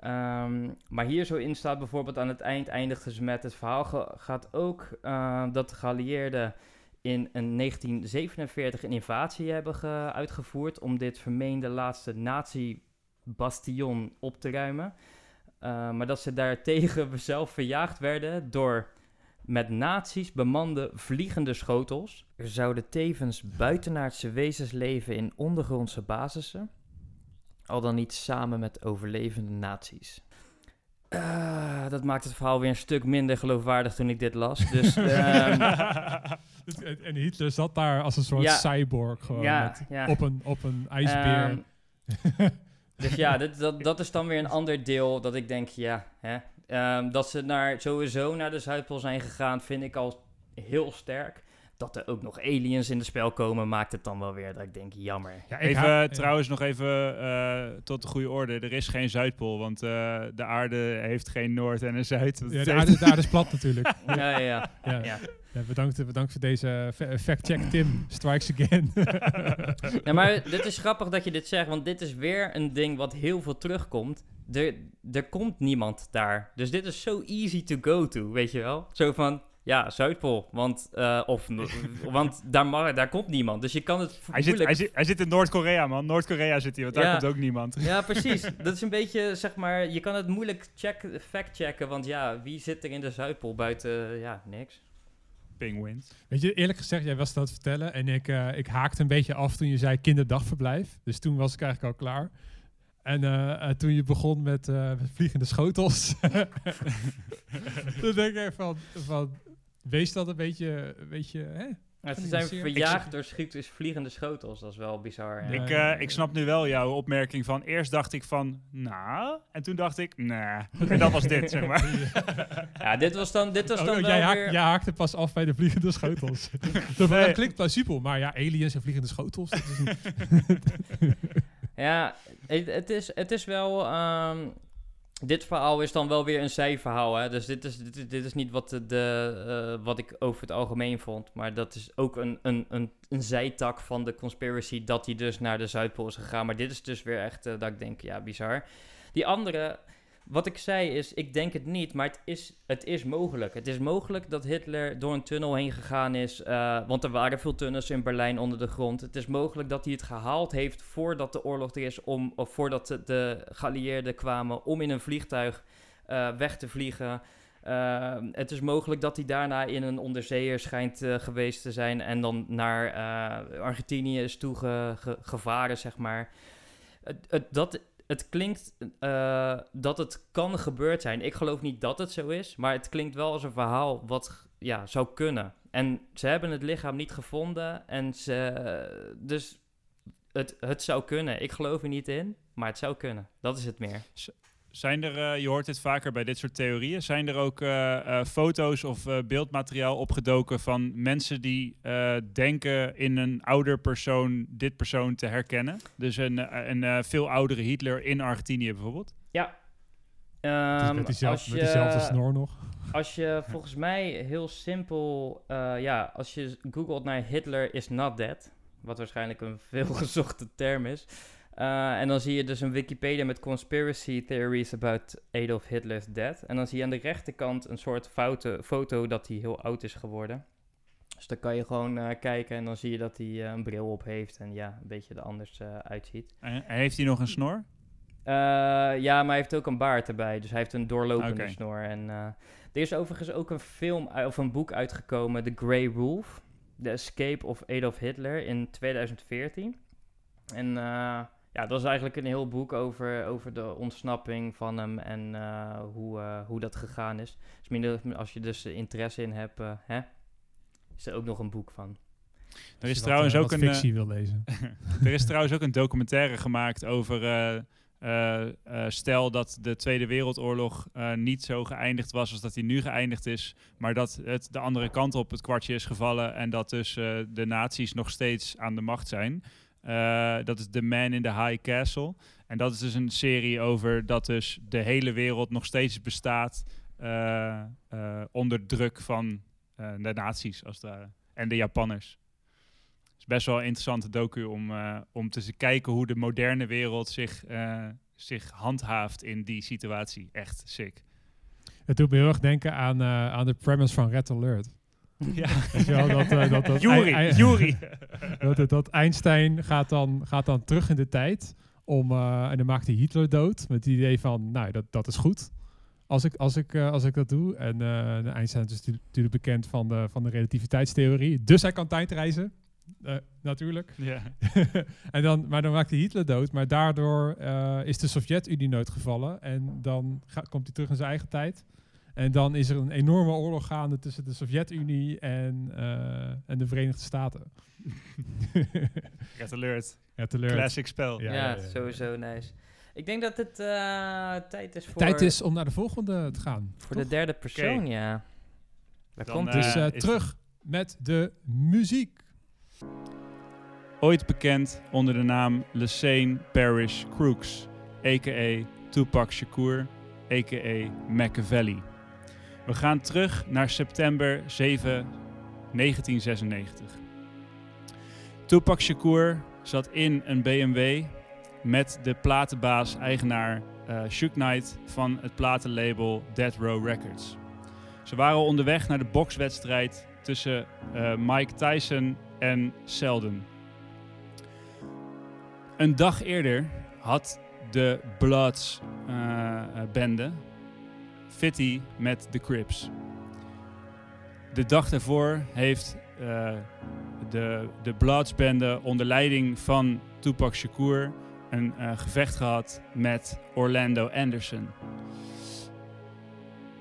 Ehm, maar hier zo in staat bijvoorbeeld aan het eind eindigden ze met het verhaal gaat ook dat de geallieerden in een 1947 een invasie hebben ge- uitgevoerd om dit vermeende laatste nazi-bastion op te ruimen. Uh, maar dat ze daartegen zelf verjaagd werden door met nazi's bemande vliegende schotels. Er zouden tevens buitenaardse wezens leven in ondergrondse basissen, al dan niet samen met overlevende nazi's. Uh, dat maakt het verhaal weer een stuk minder geloofwaardig toen ik dit las. Dus, um, en, en Hitler zat daar als een soort Ja. cyborg gewoon ja, met- ja. op, een, op een ijsbeer. Ehm, dus ja, dit, dat, dat is dan weer een ander deel dat ik denk, ja, hè, ehm, dat ze naar, sowieso naar de Zuidpool zijn gegaan, vind ik al heel sterk. Dat er ook nog aliens in het spel komen, maakt het dan wel weer dat ik denk, jammer. ja, Even eh, trouwens nog even eh, tot de goede orde. Er is geen Zuidpool, want eh, de aarde heeft geen Noord en een Zuid. Ja, de, heeft- aarde, de aarde is plat natuurlijk. Ja, ja, ja. Ja. ja. Ja, bedankt, bedankt voor deze fa- fact-check, Tim. Strikes again. Ja, maar dit is grappig dat je dit zegt, want dit is weer een ding wat heel veel terugkomt. Er, er komt niemand daar. Dus dit is zo easy to go to, weet je wel? Zo van, ja, Zuidpool, want, eh, of, want daar, mag, daar komt niemand. Dus je kan het hij, zit, moeilijk... hij, zit, hij zit in Noord-Korea, man. Noord-Korea zit hij, want daar Ja. komt ook niemand. Ja, precies. Dat is een beetje, zeg maar, je kan het moeilijk check, fact-checken, want ja, wie zit er in de Zuidpool buiten, ja, niks. Penguins. Weet je, eerlijk gezegd, jij was dat aan het vertellen en ik, eh, ik haakte een beetje af toen je zei kinderdagverblijf. Dus toen was ik eigenlijk al klaar. En eh, toen je begon met, eh, met vliegende schotels, toen denk ik van, van, wees dat een beetje, een beetje hè? Maar ze zijn verjaagd door schieters vliegende schotels, dat is wel bizar. Ja. Ja. Ik, eh, ik snap nu wel jouw opmerking van... Eerst dacht ik van, nou... En toen dacht ik, nee. En dat was dit, zeg maar. Ja, dit was dan, dit was Oh, dan oh, wel jij, haak- weer... jij haakte pas af bij de vliegende schotels. Nee. Dat klinkt plausibel, maar ja, aliens en vliegende schotels. dat is niet- Ja, het, het is, het is wel... ehm, dit verhaal is dan wel weer een zijverhaal, hè. Dus dit is, dit, is- niet wat, de, de, eh, wat ik over het algemeen vond. Maar dat is ook een, een, een, een zijtak van de conspiracy... dat hij dus naar de Zuidpool is gegaan. Maar dit is dus weer echt eh, dat ik denk, ja, bizar. Die andere... Wat ik zei is, ik denk het niet, maar het is, het is mogelijk. Het is mogelijk dat Hitler door een tunnel heen gegaan is, eh, want er waren veel tunnels in Berlijn onder de grond. Het is mogelijk dat hij het gehaald heeft voordat de oorlog er is, om, of voordat de, de geallieerden kwamen, om in een vliegtuig eh, weg te vliegen. Eh, het is mogelijk dat hij daarna in een onderzeeër schijnt geweest te zijn en dan naar Argentinië is toegevaren, zeg maar. Dat, het klinkt eh, dat het kan gebeurd zijn. Ik geloof niet dat het zo is, maar het klinkt wel als een verhaal wat ja, zou kunnen. En ze hebben het lichaam niet gevonden en ze, dus het, het zou kunnen. Ik geloof er niet in, maar het zou kunnen. Dat is het meer. Zijn er, eh, je hoort dit vaker bij dit soort theorieën, zijn er ook eh, eh, foto's of eh, beeldmateriaal opgedoken van mensen die eh, denken in een ouder persoon dit persoon te herkennen? Dus een, een eh, veel oudere Hitler in Argentinië bijvoorbeeld? Ja. Dus Ehm, met, diezelfde, als, met diezelfde snor nog. als je volgens mij heel simpel, eh, ja, als je googelt naar Hitler is not dead, wat waarschijnlijk een veelgezochte term is, eh, en dan zie je dus een Wikipedia met conspiracy theories about Adolf Hitler's death. En dan zie je aan de rechterkant een soort foto, foto dat hij heel oud is geworden. Dus dan kan je gewoon eh, kijken en dan zie je dat hij eh, een bril op heeft en ja, een beetje er anders uitziet. En heeft hij nog een snor? Ja, maar hij heeft ook een baard erbij. Dus hij heeft een doorlopende snor. En er is overigens ook een film of een boek uitgekomen, The Grey Wolf. The Escape of Adolf Hitler in 2014. En ja, dat is eigenlijk een heel boek over, over de ontsnapping van hem en eh, hoe, eh, hoe dat gegaan is. Dus minder, als je dus interesse in hebt, eh, hè, is er ook nog een boek van. Er Als is je trouwens ook een... fictie wil lezen. er is trouwens ook een documentaire gemaakt over. eh, eh, eh, stel dat de Tweede Wereldoorlog eh, niet zo geëindigd was als dat hij nu geëindigd is. Maar dat het de andere kant op het kwartje is gevallen. En dat dus eh, de nazi's nog steeds aan de macht zijn. Eh, dat is The Man in the High Castle. En dat is dus een serie over dat dus de hele wereld nog steeds bestaat. eh, eh, onder druk van de nazi's als het. En de Japanners. Het is best wel een interessante docu om, om te kijken hoe de moderne wereld zich, zich handhaaft in die situatie. Echt sick. Het doet me heel erg denken aan, aan de premise van Red Alert. Ja. Weet je wel, dat, eh, dat, dat, Yuri, Ei- Ei- Yuri. dat, dat, dat Einstein gaat dan, gaat dan terug in de tijd om, eh, en dan maakt hij Hitler dood met het idee van, nou, dat, dat is goed. Als ik, als ik, eh, als ik dat doe. En de Einstein is natuurlijk- bekend van de, van de relativiteitstheorie. Dus hij kan tijdreizen. Natuurlijk. ja. en dan, maar dan maakt hij Hitler dood. Maar daardoor is de Sovjet-Unie nooit gevallen. En dan komt hij terug in zijn eigen tijd. En dan is er een enorme oorlog gaande tussen de Sovjet-Unie en, eh, en de Verenigde Staten. Red Alert. Classic spel. Ja, Ja, ja, ja, ja. sowieso nice. Ik denk dat het eh, tijd is voor, Tijd is om naar de volgende te gaan. voor de derde persoon, ja. Daar Dan, komt eh, hij. Dus eh, is terug met de muziek. Ooit bekend onder de naam Lesane Parish Crooks, a.k.a. Tupac Shakur, a.k.a. Machiavelli. We gaan terug naar september 7, 1996. Tupac Shakur zat in een BMW met de platenbaas-eigenaar eh Shook Knight van het platenlabel Dead Row Records. Ze waren onderweg naar de bokswedstrijd tussen eh, Mike Tyson en Selden. Een dag eerder had de Bloods eh, bende Fitty met de Crips. De dag daarvoor heeft eh, de, de Bloods bende onder leiding van Tupac Shakur een eh, gevecht gehad met Orlando Anderson.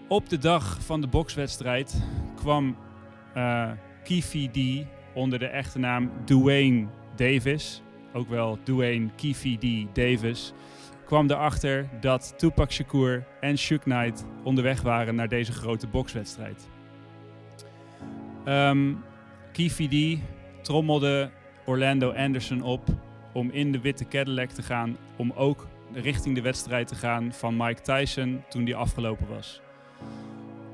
Op de dag van de bokswedstrijd kwam Kifi D onder de echte naam Dwayne Davis, ook wel Dwayne Kifi D Davis, kwam erachter dat Tupac Shakur en Shook Knight onderweg waren naar deze grote bokswedstrijd. Ehm Kifi D trommelde Orlando Anderson op om in de witte Cadillac te gaan, om ook richting de wedstrijd te gaan van Mike Tyson toen die afgelopen was.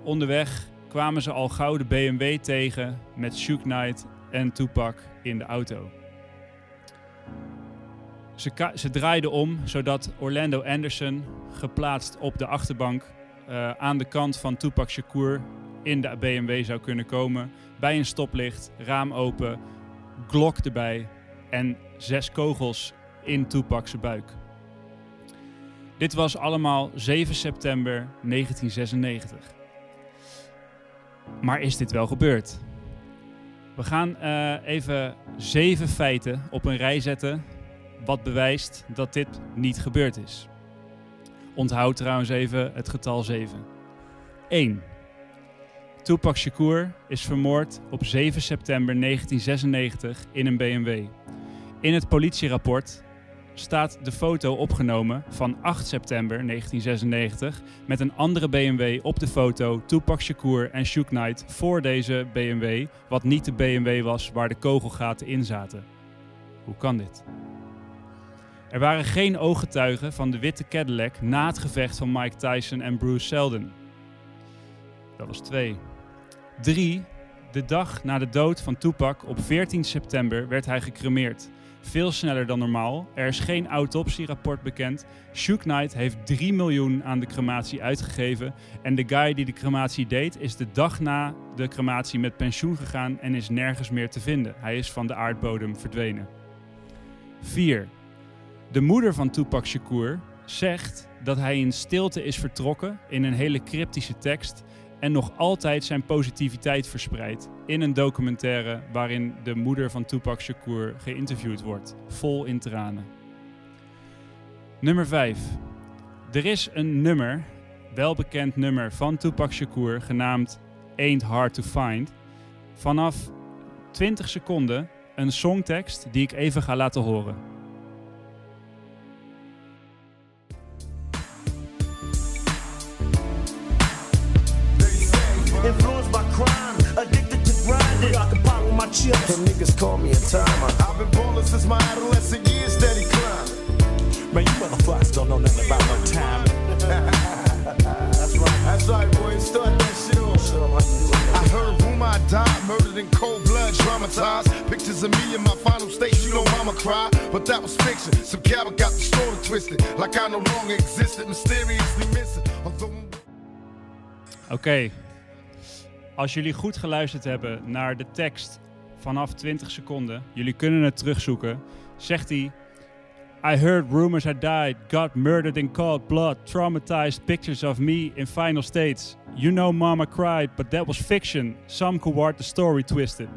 Onderweg kwamen ze al gauw de BMW tegen met Shook Knight en Tupac in de auto. Ze, ze draaiden om zodat Orlando Anderson, geplaatst op de achterbank, eh, aan de kant van Tupac Shakur in de BMW zou kunnen komen. Bij een stoplicht, raam open, glok erbij en zes kogels in Tupac's buik. Dit was allemaal 7 september 1996. Maar is dit wel gebeurd? We gaan eh, even zeven feiten op een rij zetten wat bewijst dat dit niet gebeurd is. Onthoud trouwens even het getal 7. 1. Tupac Shakur is vermoord op 7 september 1996 in een BMW. In het politierapport staat de foto opgenomen van 8 september 1996 met een andere BMW op de foto, Tupac Shakur en Shook Knight voor deze BMW, wat niet de BMW was waar de kogelgaten in zaten. Hoe kan dit? Er waren geen ooggetuigen van de witte Cadillac na het gevecht van Mike Tyson en Bruce Seldon. Dat was twee. Drie. De dag na de dood van Tupac op 14 september werd hij gecremeerd. Veel sneller dan normaal. Er is geen autopsierapport bekend. Shook Knight heeft 3 miljoen aan de crematie uitgegeven. En de guy die de crematie deed is de dag na de crematie met pensioen gegaan en is nergens meer te vinden. Hij is van de aardbodem verdwenen. 4. De moeder van Tupac Shakur zegt dat hij in stilte is vertrokken in een hele cryptische tekst en nog altijd zijn positiviteit verspreidt in een documentaire waarin de moeder van Tupac Shakur geïnterviewd wordt, vol in tranen. Nummer 5. Er is een nummer, welbekend nummer van Tupac Shakur, genaamd Ain't Hard to Find. Vanaf 20 seconden een songtekst die ik even ga laten horen. With. And niggas call me a timer. I've been ballin' since my adolescent years, steady climbing. Man, you motherfuckers don't know nothing about no time. That's right. That's right, boy. Start that shit off. I heard rumor I died, murdered in cold blood, traumatized. Pictures of me in my final state, you know mama cried. But that was fiction. Some coward got the story twisted. Like I no longer existed, mysteriously missing. Oké. Als jullie goed geluisterd hebben naar de tekst vanaf 20 seconden, jullie kunnen het terugzoeken, zegt hij: I heard rumors I died, got murdered in cold blood, traumatized pictures of me in final states. You know mama cried, but that was fiction. Some could the story twisted.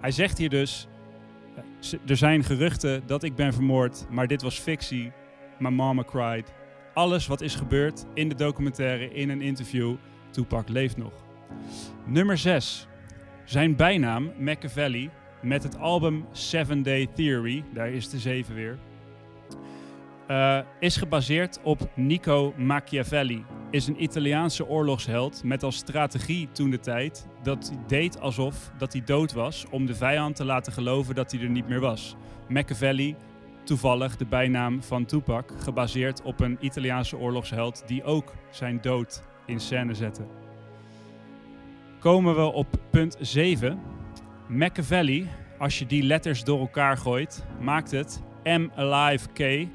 Hij zegt hier dus: eh, er zijn geruchten dat ik ben vermoord, maar dit was fictie. My mama cried. Alles wat is gebeurd in de documentaire, in een interview, Tupac leeft nog. Nummer 6. Zijn bijnaam, Machiavelli, met het album Seven Day Theory, daar is de 7 weer, eh, is gebaseerd op Nico Machiavelli. Is een Italiaanse oorlogsheld met als strategie toen de tijd dat hij deed alsof dat hij dood was om de vijand te laten geloven dat hij er niet meer was. Machiavelli, toevallig de bijnaam van Tupac, gebaseerd op een Italiaanse oorlogsheld die ook zijn dood in scène zette. Komen we op punt 7. Machiavelli, als je die letters door elkaar gooit, maakt het M Alive K,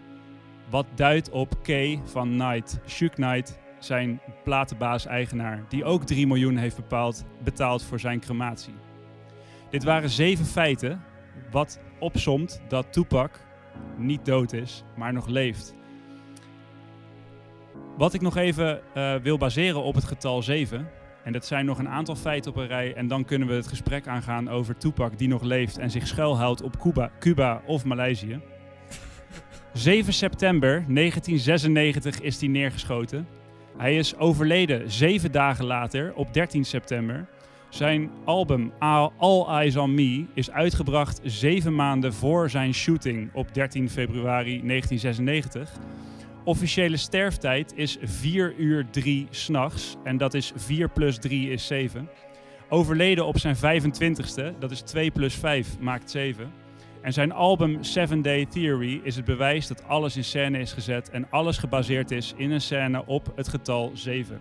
wat duidt op K van Knight. Shook Knight, zijn platenbaas-eigenaar, die ook 3 miljoen heeft bepaald, betaald voor zijn crematie. Dit waren zeven feiten, wat opsomt dat Tupac niet dood is, maar nog leeft. Wat ik nog even eh, wil baseren op het getal 7. En dat zijn nog een aantal feiten op een rij. En dan kunnen we het gesprek aangaan over Tupac die nog leeft en zich schuilhoudt op Cuba, Cuba of Maleisië. 7 september 1996 is hij neergeschoten. Hij is overleden zeven dagen later, op 13 september. Zijn album All Eyes on Me is uitgebracht zeven maanden voor zijn shooting op 13 februari 1996. Officiële sterftijd is 4 uur 3 s'nachts. En dat is 4 plus 3 is 7. Overleden op zijn 25ste, dat is 2 plus 5 maakt 7. En zijn album Seven Day Theory is het bewijs dat alles in scène is gezet en alles gebaseerd is in een scène op het getal 7.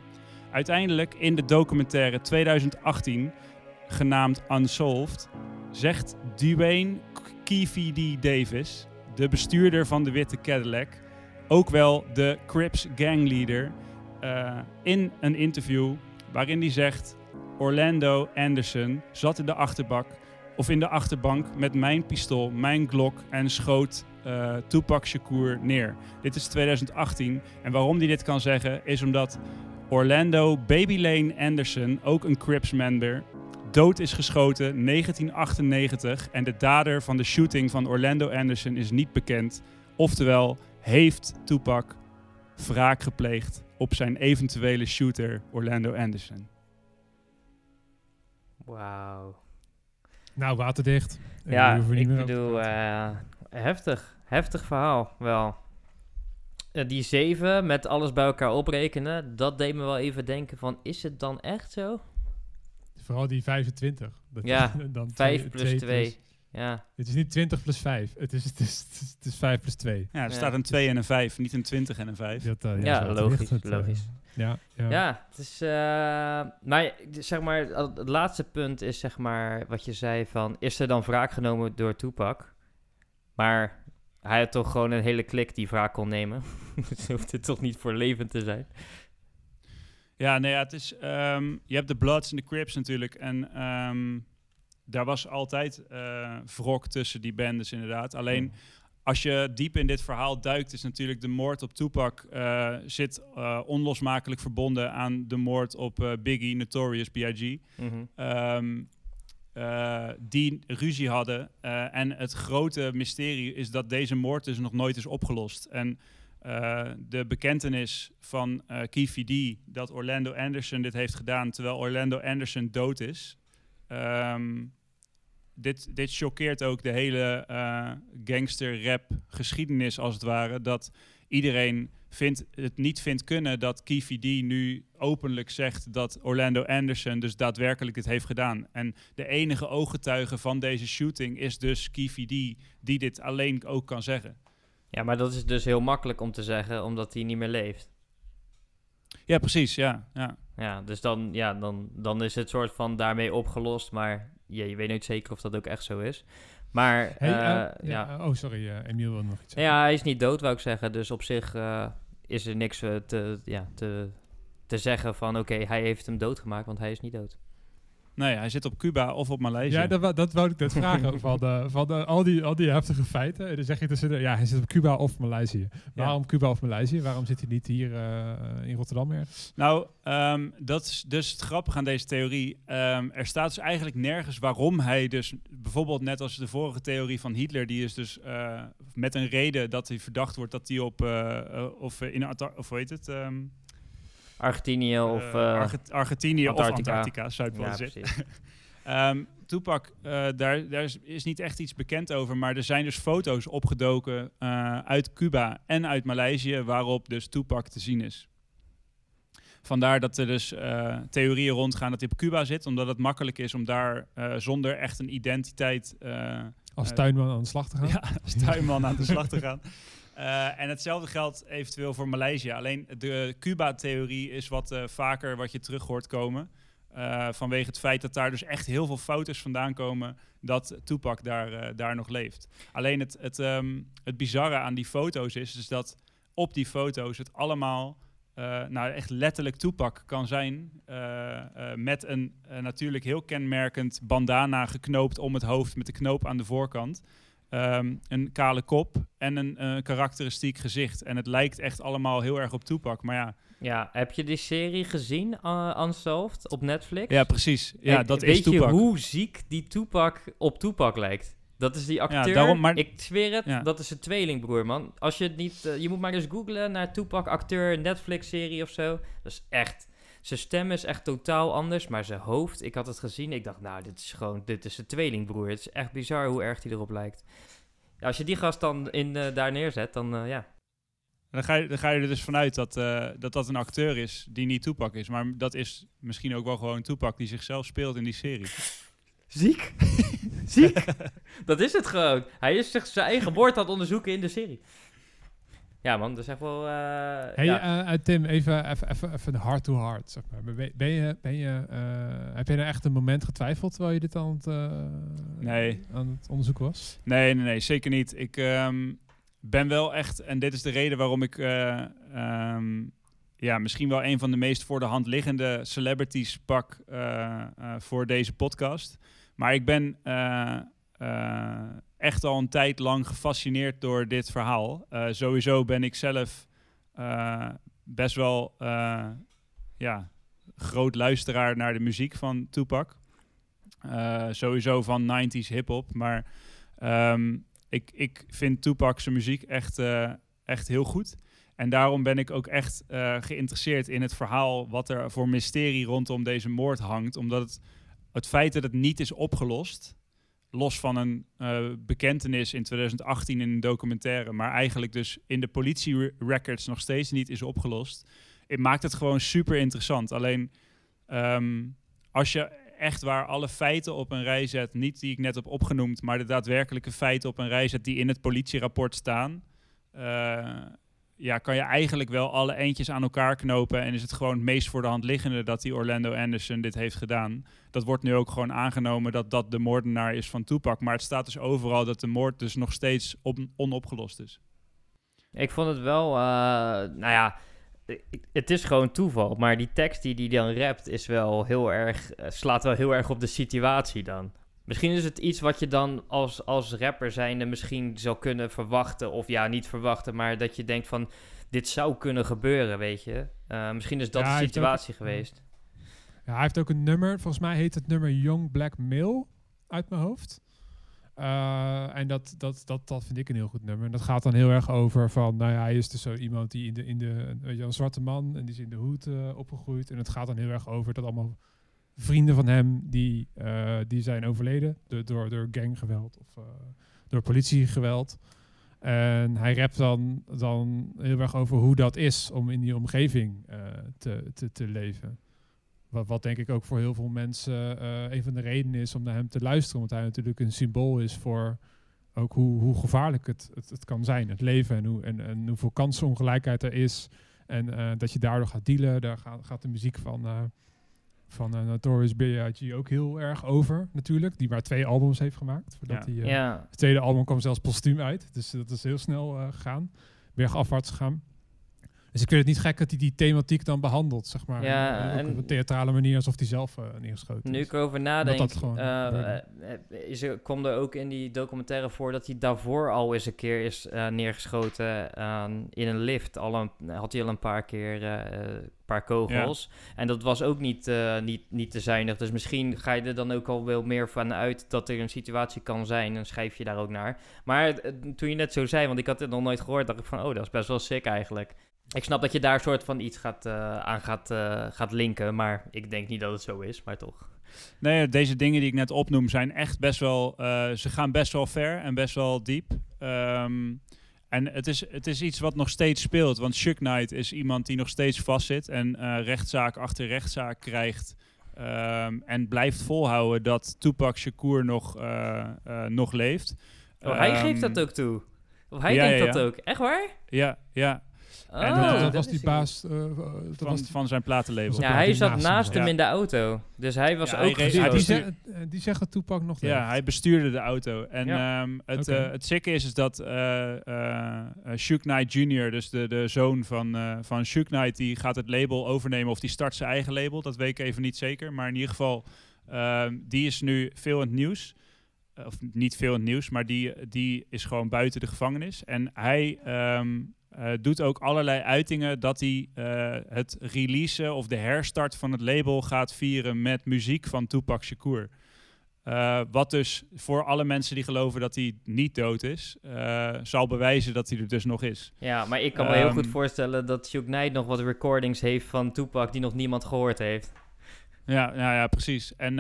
Uiteindelijk in de documentaire 2018, genaamd Unsolved, zegt Dwayne D. Davis, de bestuurder van de witte Cadillac, ook wel de Crips gangleader, eh, in een interview waarin hij zegt: Orlando Anderson zat in de achterbak of in de achterbank met mijn pistool, mijn Glock en schoot eh Tupac Shakur neer. Dit is 2018 en waarom hij dit kan zeggen is omdat Orlando Baby Lane Anderson, ook een Crips member, dood is geschoten 1998 en de dader van de shooting van Orlando Anderson is niet bekend. Oftewel, heeft Tupac wraak gepleegd op zijn eventuele shooter Orlando Anderson. Wauw. Nou, waterdicht. Ja, hoeven we ik bedoel, eh, heftig. Heftig verhaal, wel. Eh, die zeven, met alles bij elkaar oprekenen, dat deed me wel even denken van, is het dan echt zo? Vooral die 25. Dat Ja, dan 5 twee- plus twee 2. Ja, Het is niet 20 plus 5. Het is, het is, het is, het is 5 plus 2. Ja, er Ja. staat een 2 en een 5, niet een 20 en een 5. Dat, eh, Ja, het logisch, het, eh, logisch. ja, ja. ja. het is... eh, maar zeg maar, het het laatste punt is zeg maar wat je zei van... Is er dan wraak genomen door Tupac? Maar hij had toch gewoon een hele klik die wraak kon nemen. dus hoeft het toch niet voor levend te zijn? Ja, nee, ja, het is. ehm, je hebt de Bloods en de Crips natuurlijk. En ehm, daar was altijd eh wrok tussen die bandes, inderdaad. Alleen als je diep in dit verhaal duikt, is natuurlijk de moord op Tupac eh, zit eh, onlosmakelijk verbonden aan de moord op Biggie, Notorious B.I.G. Mhm. ehm, eh, die ruzie hadden. En het grote mysterie is dat deze moord dus nog nooit is opgelost. En de bekentenis van Keefe D dat Orlando Anderson dit heeft gedaan terwijl Orlando Anderson dood is. Ehm, dit, dit choqueert ook de hele eh, gangster-rap geschiedenis als het ware. Dat iedereen vindt, het niet vindt kunnen dat Keefe D nu openlijk zegt dat Orlando Anderson dus daadwerkelijk dit heeft gedaan. En de enige ooggetuige van deze shooting is dus Keefe D die dit alleen ook kan zeggen. Ja, maar dat is dus heel makkelijk om te zeggen, omdat hij niet meer leeft. Ja, precies, ja. ja. Ja, dus dan, ja, dan, dan is het soort van daarmee opgelost, maar ja, je weet nooit zeker of dat ook echt zo is. Maar Hey, eh, eh, ja. ja. Oh, sorry. eh Emiel wil nog iets Ja, zeggen. hij is niet dood, wou ik zeggen. Dus op zich eh, is er niks te, ja, te, te zeggen van... oké, hij heeft hem doodgemaakt, want hij is niet dood. Nee, hij zit op Cuba of op Maleisië. Ja, dat, wou- dat wou ik net vragen. van de, van de, al, die, al die heftige feiten. En dan zeg je tussen, ja, hij zit op Cuba of Maleisië. Waarom Cuba of Maleisië? Waarom zit hij niet hier eh, in Rotterdam ergens? Nou, ehm, dat is dus het grappige aan deze theorie. Ehm, er staat dus eigenlijk nergens waarom hij dus... Bijvoorbeeld net als de vorige theorie van Hitler... die is dus eh, met een reden dat hij verdacht wordt... dat hij op... eh, eh, of eh, in of hoe heet het? ehm, Argentinië of... eh, eh, Arge- Argentinië of Antarctica. Antarctica, Zuidpool ja, zit. precies. Ehm Tupac, eh, daar, daar is, is niet echt iets bekend over, maar er zijn dus foto's opgedoken eh, uit Cuba en uit Maleisië waarop dus Tupac te zien is. Vandaar dat er dus eh, theorieën rondgaan dat hij op Cuba zit, omdat het makkelijk is om daar eh, zonder echt een identiteit eh, Als tuinman aan de slag te gaan? ja, als tuinman aan de slag te gaan. Eh, en hetzelfde geldt eventueel voor Maleisië. Alleen de Cuba-theorie is wat eh, vaker wat je terug hoort komen. Eh, vanwege het feit dat daar dus echt heel veel foto's vandaan komen dat Tupac daar, daar nog leeft. Alleen het, het, ehm, het bizarre aan die foto's is, is dat op die foto's het allemaal, nou echt letterlijk Tupac kan zijn. met een natuurlijk heel kenmerkend bandana geknoopt om het hoofd met de knoop aan de voorkant. Ehm, een kale kop en een eh, karakteristiek gezicht. En het lijkt echt allemaal heel erg op Tupac. Maar ja, ja, heb je die serie gezien, uh, Unsolved, op Netflix? ja precies. Ja, dat weet is Tupac. je hoe ziek die Tupac op Tupac lijkt? Dat is die acteur. daarom, maar- Ik zweer het, Ja. dat is een tweelingbroer, man. Als je het niet... eh, je moet maar eens googlen naar Tupac, acteur, Netflix-serie of zo. Dat is echt... Zijn stem is echt totaal anders, maar zijn hoofd... Ik had het gezien, ik dacht, nou, dit is gewoon... Dit is een tweelingbroer. Het is echt bizar hoe erg hij erop lijkt. Ja, als je die gast dan in, eh, daar neerzet, dan eh, ja... Dan ga, je, dan ga je er dus vanuit dat, eh, dat dat een acteur is die niet Tupac is. Maar dat is misschien ook wel gewoon Tupac die zichzelf speelt in die serie. Ziek. Ziek. dat is het gewoon. Hij is zich zijn eigen woord aan het onderzoeken in de serie. Ja, man, dat is echt wel. eh, Hey, ja. eh, eh, Tim, even, even, even, even heart to heart. Zeg maar. Ben, ben je, ben je, eh, heb je er echt een moment getwijfeld terwijl je dit aan het, eh, Nee. aan het onderzoeken was? Nee, nee, nee, zeker niet. Ik ehm, ben wel echt, en dit is de reden waarom ik eh, ehm, ja, misschien wel een van de meest voor de hand liggende celebrities pak eh, eh, voor deze podcast. Maar ik ben eh, eh, echt al een tijd lang gefascineerd door dit verhaal. Eh, sowieso ben ik zelf eh, best wel eh, ja, groot luisteraar naar de muziek van Tupac. Sowieso van 90s hip-hop. Maar ehm, ik, ik vind Tupac zijn muziek echt, echt heel goed. En daarom ben ik ook echt geïnteresseerd in het verhaal wat er voor mysterie rondom deze moord hangt. Omdat het, het feit dat het niet is opgelost, los van een uh, bekentenis in 2018 in een documentaire, maar eigenlijk dus in de politie-records nog steeds niet is opgelost. Het maakt het gewoon super interessant. Alleen ehm, als je echt waar alle feiten op een rij zet, niet die ik net heb opgenoemd, maar de daadwerkelijke feiten op een rij zet die in het politierapport staan, uh, ja, kan je eigenlijk wel alle eentjes aan elkaar knopen. En is het gewoon het meest voor de hand liggende dat die Orlando Anderson dit heeft gedaan. Dat wordt nu ook gewoon aangenomen dat dat de moordenaar is van Tupac. Maar het staat dus overal dat de moord dus nog steeds op, onopgelost is. Ik vond het wel, uh, nou ja, het is gewoon toeval. Maar die tekst die die dan rapt is wel heel erg, uh, slaat wel heel erg op de situatie dan. Misschien is het iets wat je dan als, als rapper zijnde misschien zou kunnen verwachten. Of ja, niet verwachten, maar dat je denkt van... Dit zou kunnen gebeuren, weet je. Uh, misschien is dat de situatie geweest. Ja, hij heeft ook een nummer. Volgens mij heet het nummer Young Black Male uit mijn hoofd. Uh, en dat, dat, dat, dat vind ik een heel goed nummer. En dat gaat dan heel erg over van, nou ja, hij is dus zo iemand die in de, in de weet je, een zwarte man en die is in de hoed uh, opgegroeid. En het gaat dan heel erg over dat allemaal vrienden van hem die, uh, die zijn overleden door, door, door ganggeweld of uh, door politiegeweld. En hij rapt dan, dan heel erg over hoe dat is om in die omgeving uh, te, te, te leven. Wat, wat denk ik ook voor heel veel mensen een van de redenen is om naar hem te luisteren. Omdat hij natuurlijk een symbool is voor ook hoe, hoe gevaarlijk het, het, het kan zijn, het leven. En, hoe, en, en hoeveel kansenongelijkheid er is. En dat je daardoor gaat dealen. Daar gaat, gaat de muziek van van uh, Notorious B.I.G. ook heel erg over, natuurlijk. Die maar twee albums heeft gemaakt. Voordat ja. hij, uh, ja. Het tweede album kwam zelfs postuum uit. Dus dat is heel snel uh, gegaan. Bergafwaarts gegaan. Dus ik vind het niet gek dat hij die thematiek dan behandelt, zeg maar. Ja, en op een theatrale manier, alsof hij zelf uh, neergeschoten nu is. Nu ik erover nadenk, dat gewoon, uh, is er, komt er ook in die documentaire voor dat hij daarvoor al eens een keer is uh, neergeschoten in een lift. Al een, had hij al een paar keer een paar kogels. Ja. En dat was ook niet, niet, niet te zuinig. Dus misschien ga je er dan ook al wel meer van uit dat er een situatie kan zijn. En schrijf je daar ook naar. Maar toen je net zo zei, want ik had het nog nooit gehoord, dacht ik van, oh, dat is best wel sick eigenlijk. Ik snap dat je daar soort van iets gaat, uh, aan gaat, uh, gaat linken, maar ik denk niet dat het zo is, maar toch. Nee, deze dingen die ik net opnoem zijn echt best wel, uh, ze gaan best wel ver en best wel diep. Um, en het is, het is iets wat nog steeds speelt, want Chuck Knight is iemand die nog steeds vastzit en rechtszaak achter rechtszaak krijgt. Um, en blijft volhouden dat Tupac Shakur nog, nog leeft. Oh, hij um, geeft dat ook toe. Of hij ja, denkt ja, ja. dat ook. Echt waar? Ja, ja. Oh, en, uh, dat was die baas uh, dat van, was die, van zijn platenlabel. Ja, hij zat naast hem in de auto. Dus hij was ja, ook hij, hij die, zeg, die zeggen Toepak nog Ja, hij bestuurde de auto. En ja. um, het, okay. uh, het sikke is, is dat uh, Shook Knight Jr., dus de, de zoon van, van Shook Knight, die gaat het label overnemen of die start zijn eigen label. Dat weet ik even niet zeker. Maar in ieder geval, ehm, die is nu veel in het nieuws. Of niet veel in het nieuws, maar die, die is gewoon buiten de gevangenis. En hij... Um, Uh, doet ook allerlei uitingen dat hij uh, het releasen of de herstart van het label gaat vieren met muziek van Tupac Shakur. Uh, wat dus voor alle mensen die geloven dat hij niet dood is, zal bewijzen dat hij er dus nog is. Ja, maar ik kan me heel goed voorstellen dat Shook Knight nog wat recordings heeft van Tupac die nog niemand gehoord heeft. Ja, nou ja, precies. En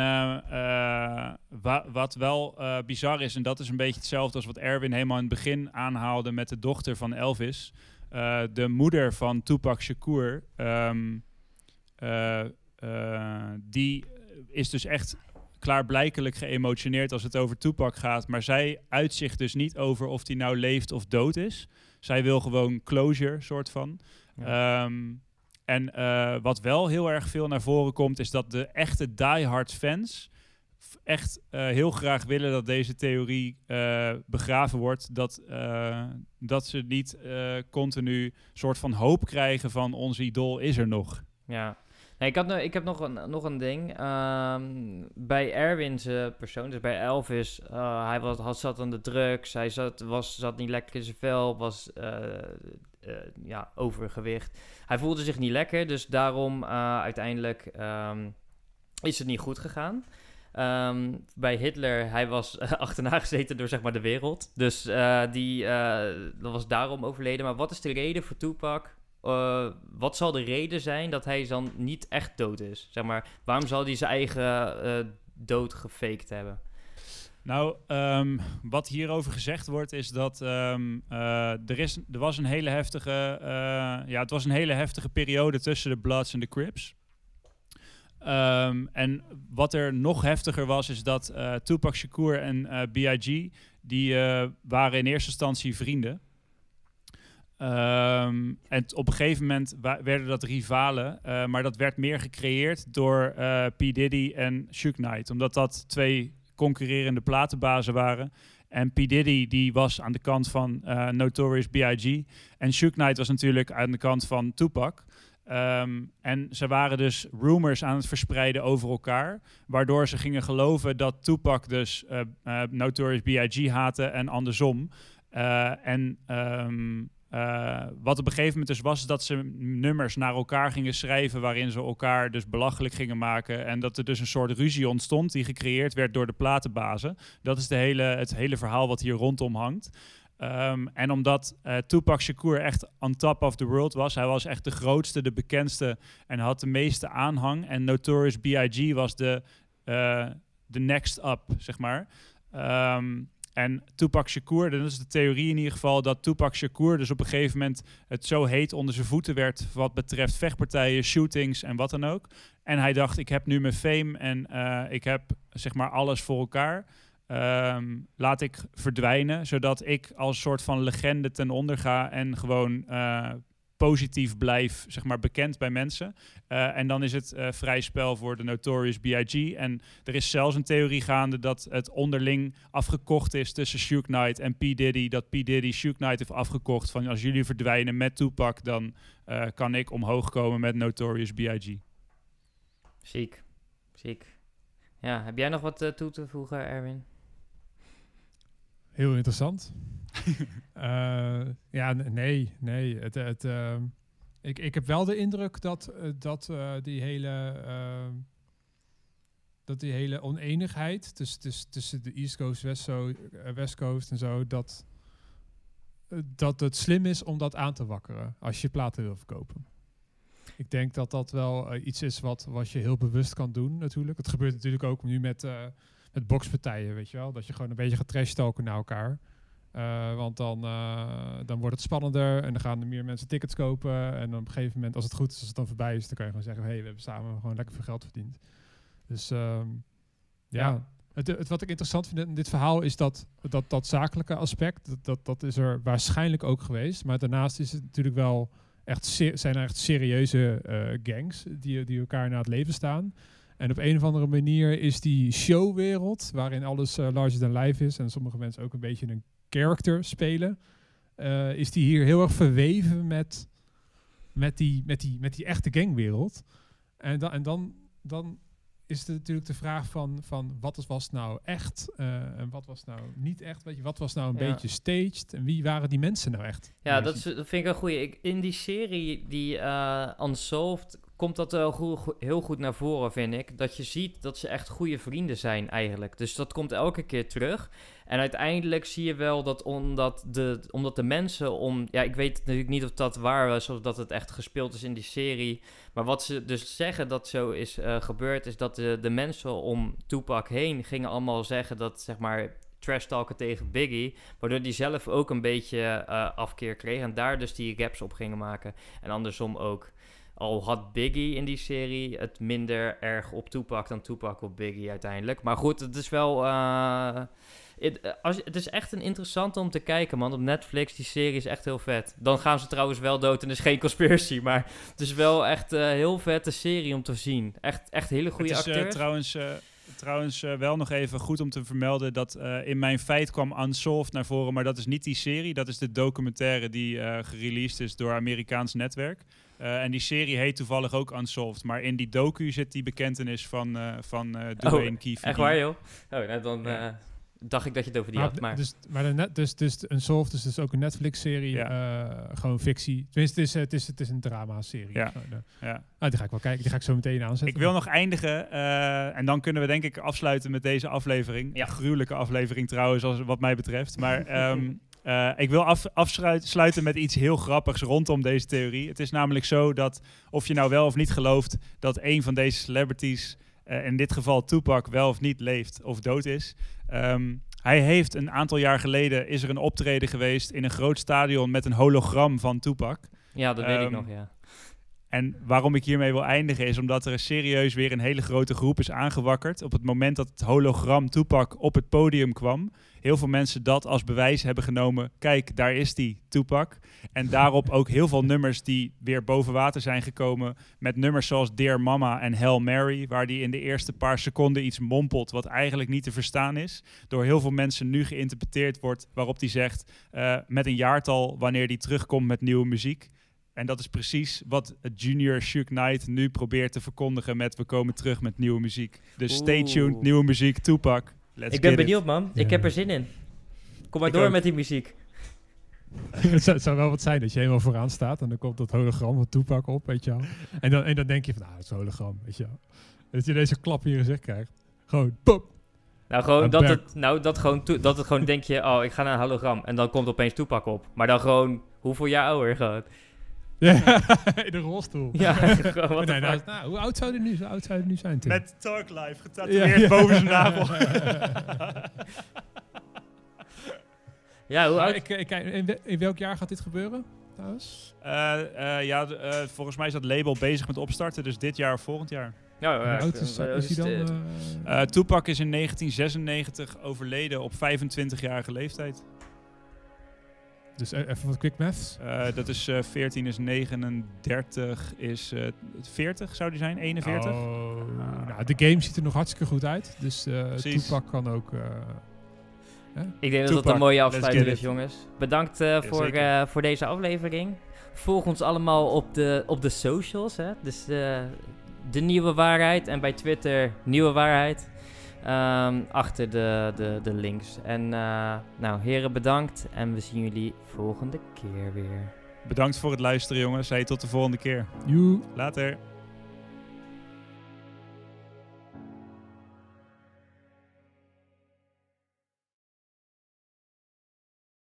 wa wat wel bizar is, en dat is een beetje hetzelfde als wat Erwin helemaal in het begin aanhaalde met de dochter van Elvis. De moeder van Tupac Shakur, um, uh, die is dus echt klaarblijkelijk geëmotioneerd als het over Tupac gaat. Maar zij uit zich dus niet over of hij nou leeft of dood is. Zij wil gewoon closure, soort van. Ja. Um, en wat wel heel erg veel naar voren komt, is dat de echte diehard fans echt uh, heel graag willen dat deze theorie uh, begraven wordt. Dat, dat ze niet continu soort van hoop krijgen van onze idool is er nog. Ja. Nee, ik, had, ik heb nog een, nog een ding. Um, bij Erwin's persoon, dus bij Elvis, hij was, had, zat aan de drugs, hij zat, was, zat niet lekker in zijn vel, was ja, overgewicht. Hij voelde zich niet lekker, dus daarom uiteindelijk um, is het niet goed gegaan. Um, bij Hitler, hij was uh, achterna gezeten door zeg maar de wereld. Dus uh, die was daarom overleden. Maar wat is de reden voor Tupac? wat zal de reden zijn dat hij dan niet echt dood is? Zeg maar, waarom zal hij zijn eigen dood gefaked hebben? Nou, ehm, wat hierover gezegd wordt is dat ehm, eh, er, is, er was een hele heftige, eh, ja, het was een hele heftige periode tussen de Bloods en de Crips. Ehm, en wat er nog heftiger was, is dat eh Tupac Shakur en B.I.G. die waren in eerste instantie vrienden. En op een gegeven moment werden dat rivalen, maar dat werd meer gecreëerd door P. Diddy en Shook Knight, omdat dat twee concurrerende platenbazen waren. En P. Diddy die was aan de kant van eh, Notorious B.I.G. En Shook Knight was natuurlijk aan de kant van Tupac. Ehm, en ze waren dus rumors aan het verspreiden over elkaar, waardoor ze gingen geloven dat Tupac dus eh, Notorious B.I.G. haatte en andersom. En ehm, eh, wat op een gegeven moment dus was, dat ze nummers naar elkaar gingen schrijven waarin ze elkaar dus belachelijk gingen maken. En dat er dus een soort ruzie ontstond die gecreëerd werd door de platenbazen. Dat is de hele, het hele verhaal wat hier rondom hangt. Ehm, en omdat eh, Tupac Shakur echt on top of the world was, hij was echt de grootste, de bekendste en had de meeste aanhang. En Notorious B.I.G. was de, eh, de next up, zeg maar. Ehm, en Tupac Shakur, dat is de theorie in ieder geval, dat Tupac Shakur dus op een gegeven moment het zo heet onder zijn voeten werd wat betreft vechtpartijen, shootings en wat dan ook. En hij dacht, ik heb nu mijn fame en eh, ik heb zeg maar alles voor elkaar. Ehm, laat ik verdwijnen, zodat ik als soort van legende ten onder ga en gewoon eh, positief blijf, zeg maar, bekend bij mensen. Eh, en dan is het eh, vrij spel voor de Notorious B.I.G. En er is zelfs een theorie gaande dat het onderling afgekocht is tussen Shook Knight en P. Diddy. Dat P. Diddy Shook Knight heeft afgekocht van als jullie verdwijnen met Tupac, dan eh, kan ik omhoog komen met Notorious B.I.G. Ziek. Ziek. Ja, heb jij nog wat toe te voegen, Erwin? Heel interessant. Eh, ja, nee, nee. Het, het, ehm, ik, ik heb wel de indruk dat, eh, dat eh, die hele... dat die hele oneenigheid tussen, tussen, tussen de East Coast, West, eh, West Coast en zo, dat, eh, dat het slim is om dat aan te wakkeren als je platen wil verkopen. Ik denk dat dat wel eh, iets is wat, wat je heel bewust kan doen natuurlijk. Het gebeurt natuurlijk ook nu met, eh, met boxpartijen, weet je wel. Dat je gewoon een beetje gaat trash talken naar elkaar. Eh, want dan, eh, dan wordt het spannender en dan gaan er meer mensen tickets kopen. En op een gegeven moment, als het goed is, als het dan voorbij is, dan kan je gewoon zeggen: hé, hey, we hebben samen gewoon lekker veel geld verdiend. Dus ehm, ja, Ja. Het, het, wat ik interessant vind in dit verhaal is dat dat, dat zakelijke aspect, dat, dat, dat is er waarschijnlijk ook geweest. Maar daarnaast is het natuurlijk wel echt zijn er echt serieuze eh, gangs die, die elkaar na het leven staan. En op een of andere manier is die showwereld, waarin alles larger than life is en sommige mensen ook een beetje een character spelen, eh, is die hier heel erg verweven met, met, die, met, die, met die echte gangwereld. En, dan en dan, dan is het natuurlijk de vraag van, van wat is- was nou echt eh, en wat was nou niet echt. Weet je, wat was nou een Ja. beetje staged en wie waren die mensen nou echt? Ja, dat, is, dat vind ik een goeie. Ik, in die serie, die eh, Unsolved, komt dat wel heel goed naar voren, vind ik. Dat je ziet dat ze echt goede vrienden zijn eigenlijk. Dus dat komt elke keer terug. En uiteindelijk zie je wel dat omdat de, omdat de mensen om... Ja, ik weet natuurlijk niet of dat waar was of dat het echt gespeeld is in die serie. Maar wat ze dus zeggen dat zo is eh, gebeurd... is dat de, de mensen om Tupac heen gingen allemaal zeggen dat, zeg maar... Trash talken tegen Biggie. Waardoor die zelf ook een beetje eh, afkeer kreeg. En daar dus die raps op gingen maken. En andersom ook. Al had Biggie in die serie het minder erg op Tupac dan Tupac op Biggie uiteindelijk. Maar goed, het is wel... eh, het, eh, als, je- het is echt een interessante om te kijken, man. Op Netflix, die serie is echt heel vet. Dan gaan ze trouwens wel dood en is geen conspiracy. Maar het is wel echt een heel vette serie om te zien. Echt, echt hele goede het is eh, acteurs. trouwens, eh, trouwens eh, wel nog even goed om te vermelden dat eh, in mijn feit kwam Unsolved naar voren, maar dat is niet die serie. Dat is de documentaire die eh gereleased is door Amerikaans netwerk. Eh, en die serie heet toevallig ook Unsolved. Maar in die docu zit die bekentenis van, eh van eh Dwayne Oh, Keefe. Echt waar, joh? Oh, nou, dan Ja. eh, dacht ik dat je het over die Maar, had. Maar Dus, maar de net, dus, dus Unsolved is dus ook een Netflix-serie, eh, gewoon fictie. Tenminste, het is, het is, het is een drama-serie. Ja. Zo, de- Ja. Nou, die ga ik wel kijken. Die ga ik zo meteen aanzetten. Ik wil nog eindigen eh, en dan kunnen we denk ik afsluiten met deze aflevering. Ja. Een gruwelijke aflevering trouwens, als, wat mij betreft. Maar ehm, eh, ik wil af, afsluiten met iets heel grappigs rondom deze theorie. Het is namelijk zo dat, of je nou wel of niet gelooft, dat een van deze celebrities eh, in dit geval Tupac wel of niet leeft of dood is. Ehm, hij heeft een aantal jaar geleden is er een optreden geweest in een groot stadion met een hologram van Tupac. Ja, dat weet ik Ehm, nog, ja. En waarom ik hiermee wil eindigen is omdat er serieus weer een hele grote groep is aangewakkerd. Op het moment dat het hologram Tupac op het podium kwam, heel veel mensen dat als bewijs hebben genomen. Kijk, daar is die Tupac. En daarop ook heel veel nummers die weer boven water zijn gekomen. Met nummers zoals Dear Mama en Hail Mary, waar die in de eerste paar seconden iets mompelt wat eigenlijk niet te verstaan is. Door heel veel mensen nu geïnterpreteerd wordt waarop die zegt eh, met een jaartal wanneer die terugkomt met nieuwe muziek. En dat is precies wat het Junior Shook Knight nu probeert te verkondigen met we komen terug met nieuwe muziek. Dus stay Oeh. tuned, nieuwe muziek, Tupac. Let's Ik ben it. benieuwd, man. Ik Ja. heb er zin in. Kom maar Ik door ook. met die muziek. het, zou, het zou wel wat zijn dat je helemaal vooraan staat en dan komt dat hologram van Toepak op, weet je wel. En dan, en dan denk je van, nou, dat is een hologram, weet je wel. Dat je deze klap in je gezicht krijgt. Gewoon, pop. Nou, gewoon dat het, nou, dat gewoon, dat het gewoon denk je, oh, ik ga naar een hologram. En dan komt opeens toepak op. Maar dan gewoon, hoeveel jaar ouder gewoon. Ja, in de rolstoel. Ja, gewoon, Nee, nou, nou, hoe oud zou hij nu, zo oud zou hij nu zijn, Tim? Met Talk Life getatoeëerd Ja. boven zijn nagel. Ja, hoe oud? ik, ik, kijk, in, in welk jaar gaat dit gebeuren, trouwens? Eh, eh, ja, eh, volgens mij is dat label bezig met opstarten, dus dit jaar of volgend jaar. Nou, ja, oud ik- is, eh, is hij dan? eh, eh, Eh Tupac is in 1996 overleden op 25-jarige leeftijd. Dus e- even wat quick maths. Eh, dat is eh 14 is 39 is eh 40 zou die zijn, 41. Oh, nou, de game ziet er nog hartstikke goed uit. Dus eh. Tupac kan ook... eh, Ik denk dat dat een mooie afsluiting is, jongens. Bedankt eh, voor, eh, voor deze aflevering. Volg ons allemaal op de, op de socials. Hè? Dus eh, de nieuwe waarheid. En bij Twitter nieuwe waarheid. Ehm, achter de, de, de links. En eh, nou, heren bedankt. En we zien jullie volgende keer weer. Bedankt voor het luisteren jongens. Hey, tot de volgende keer. joe. Later.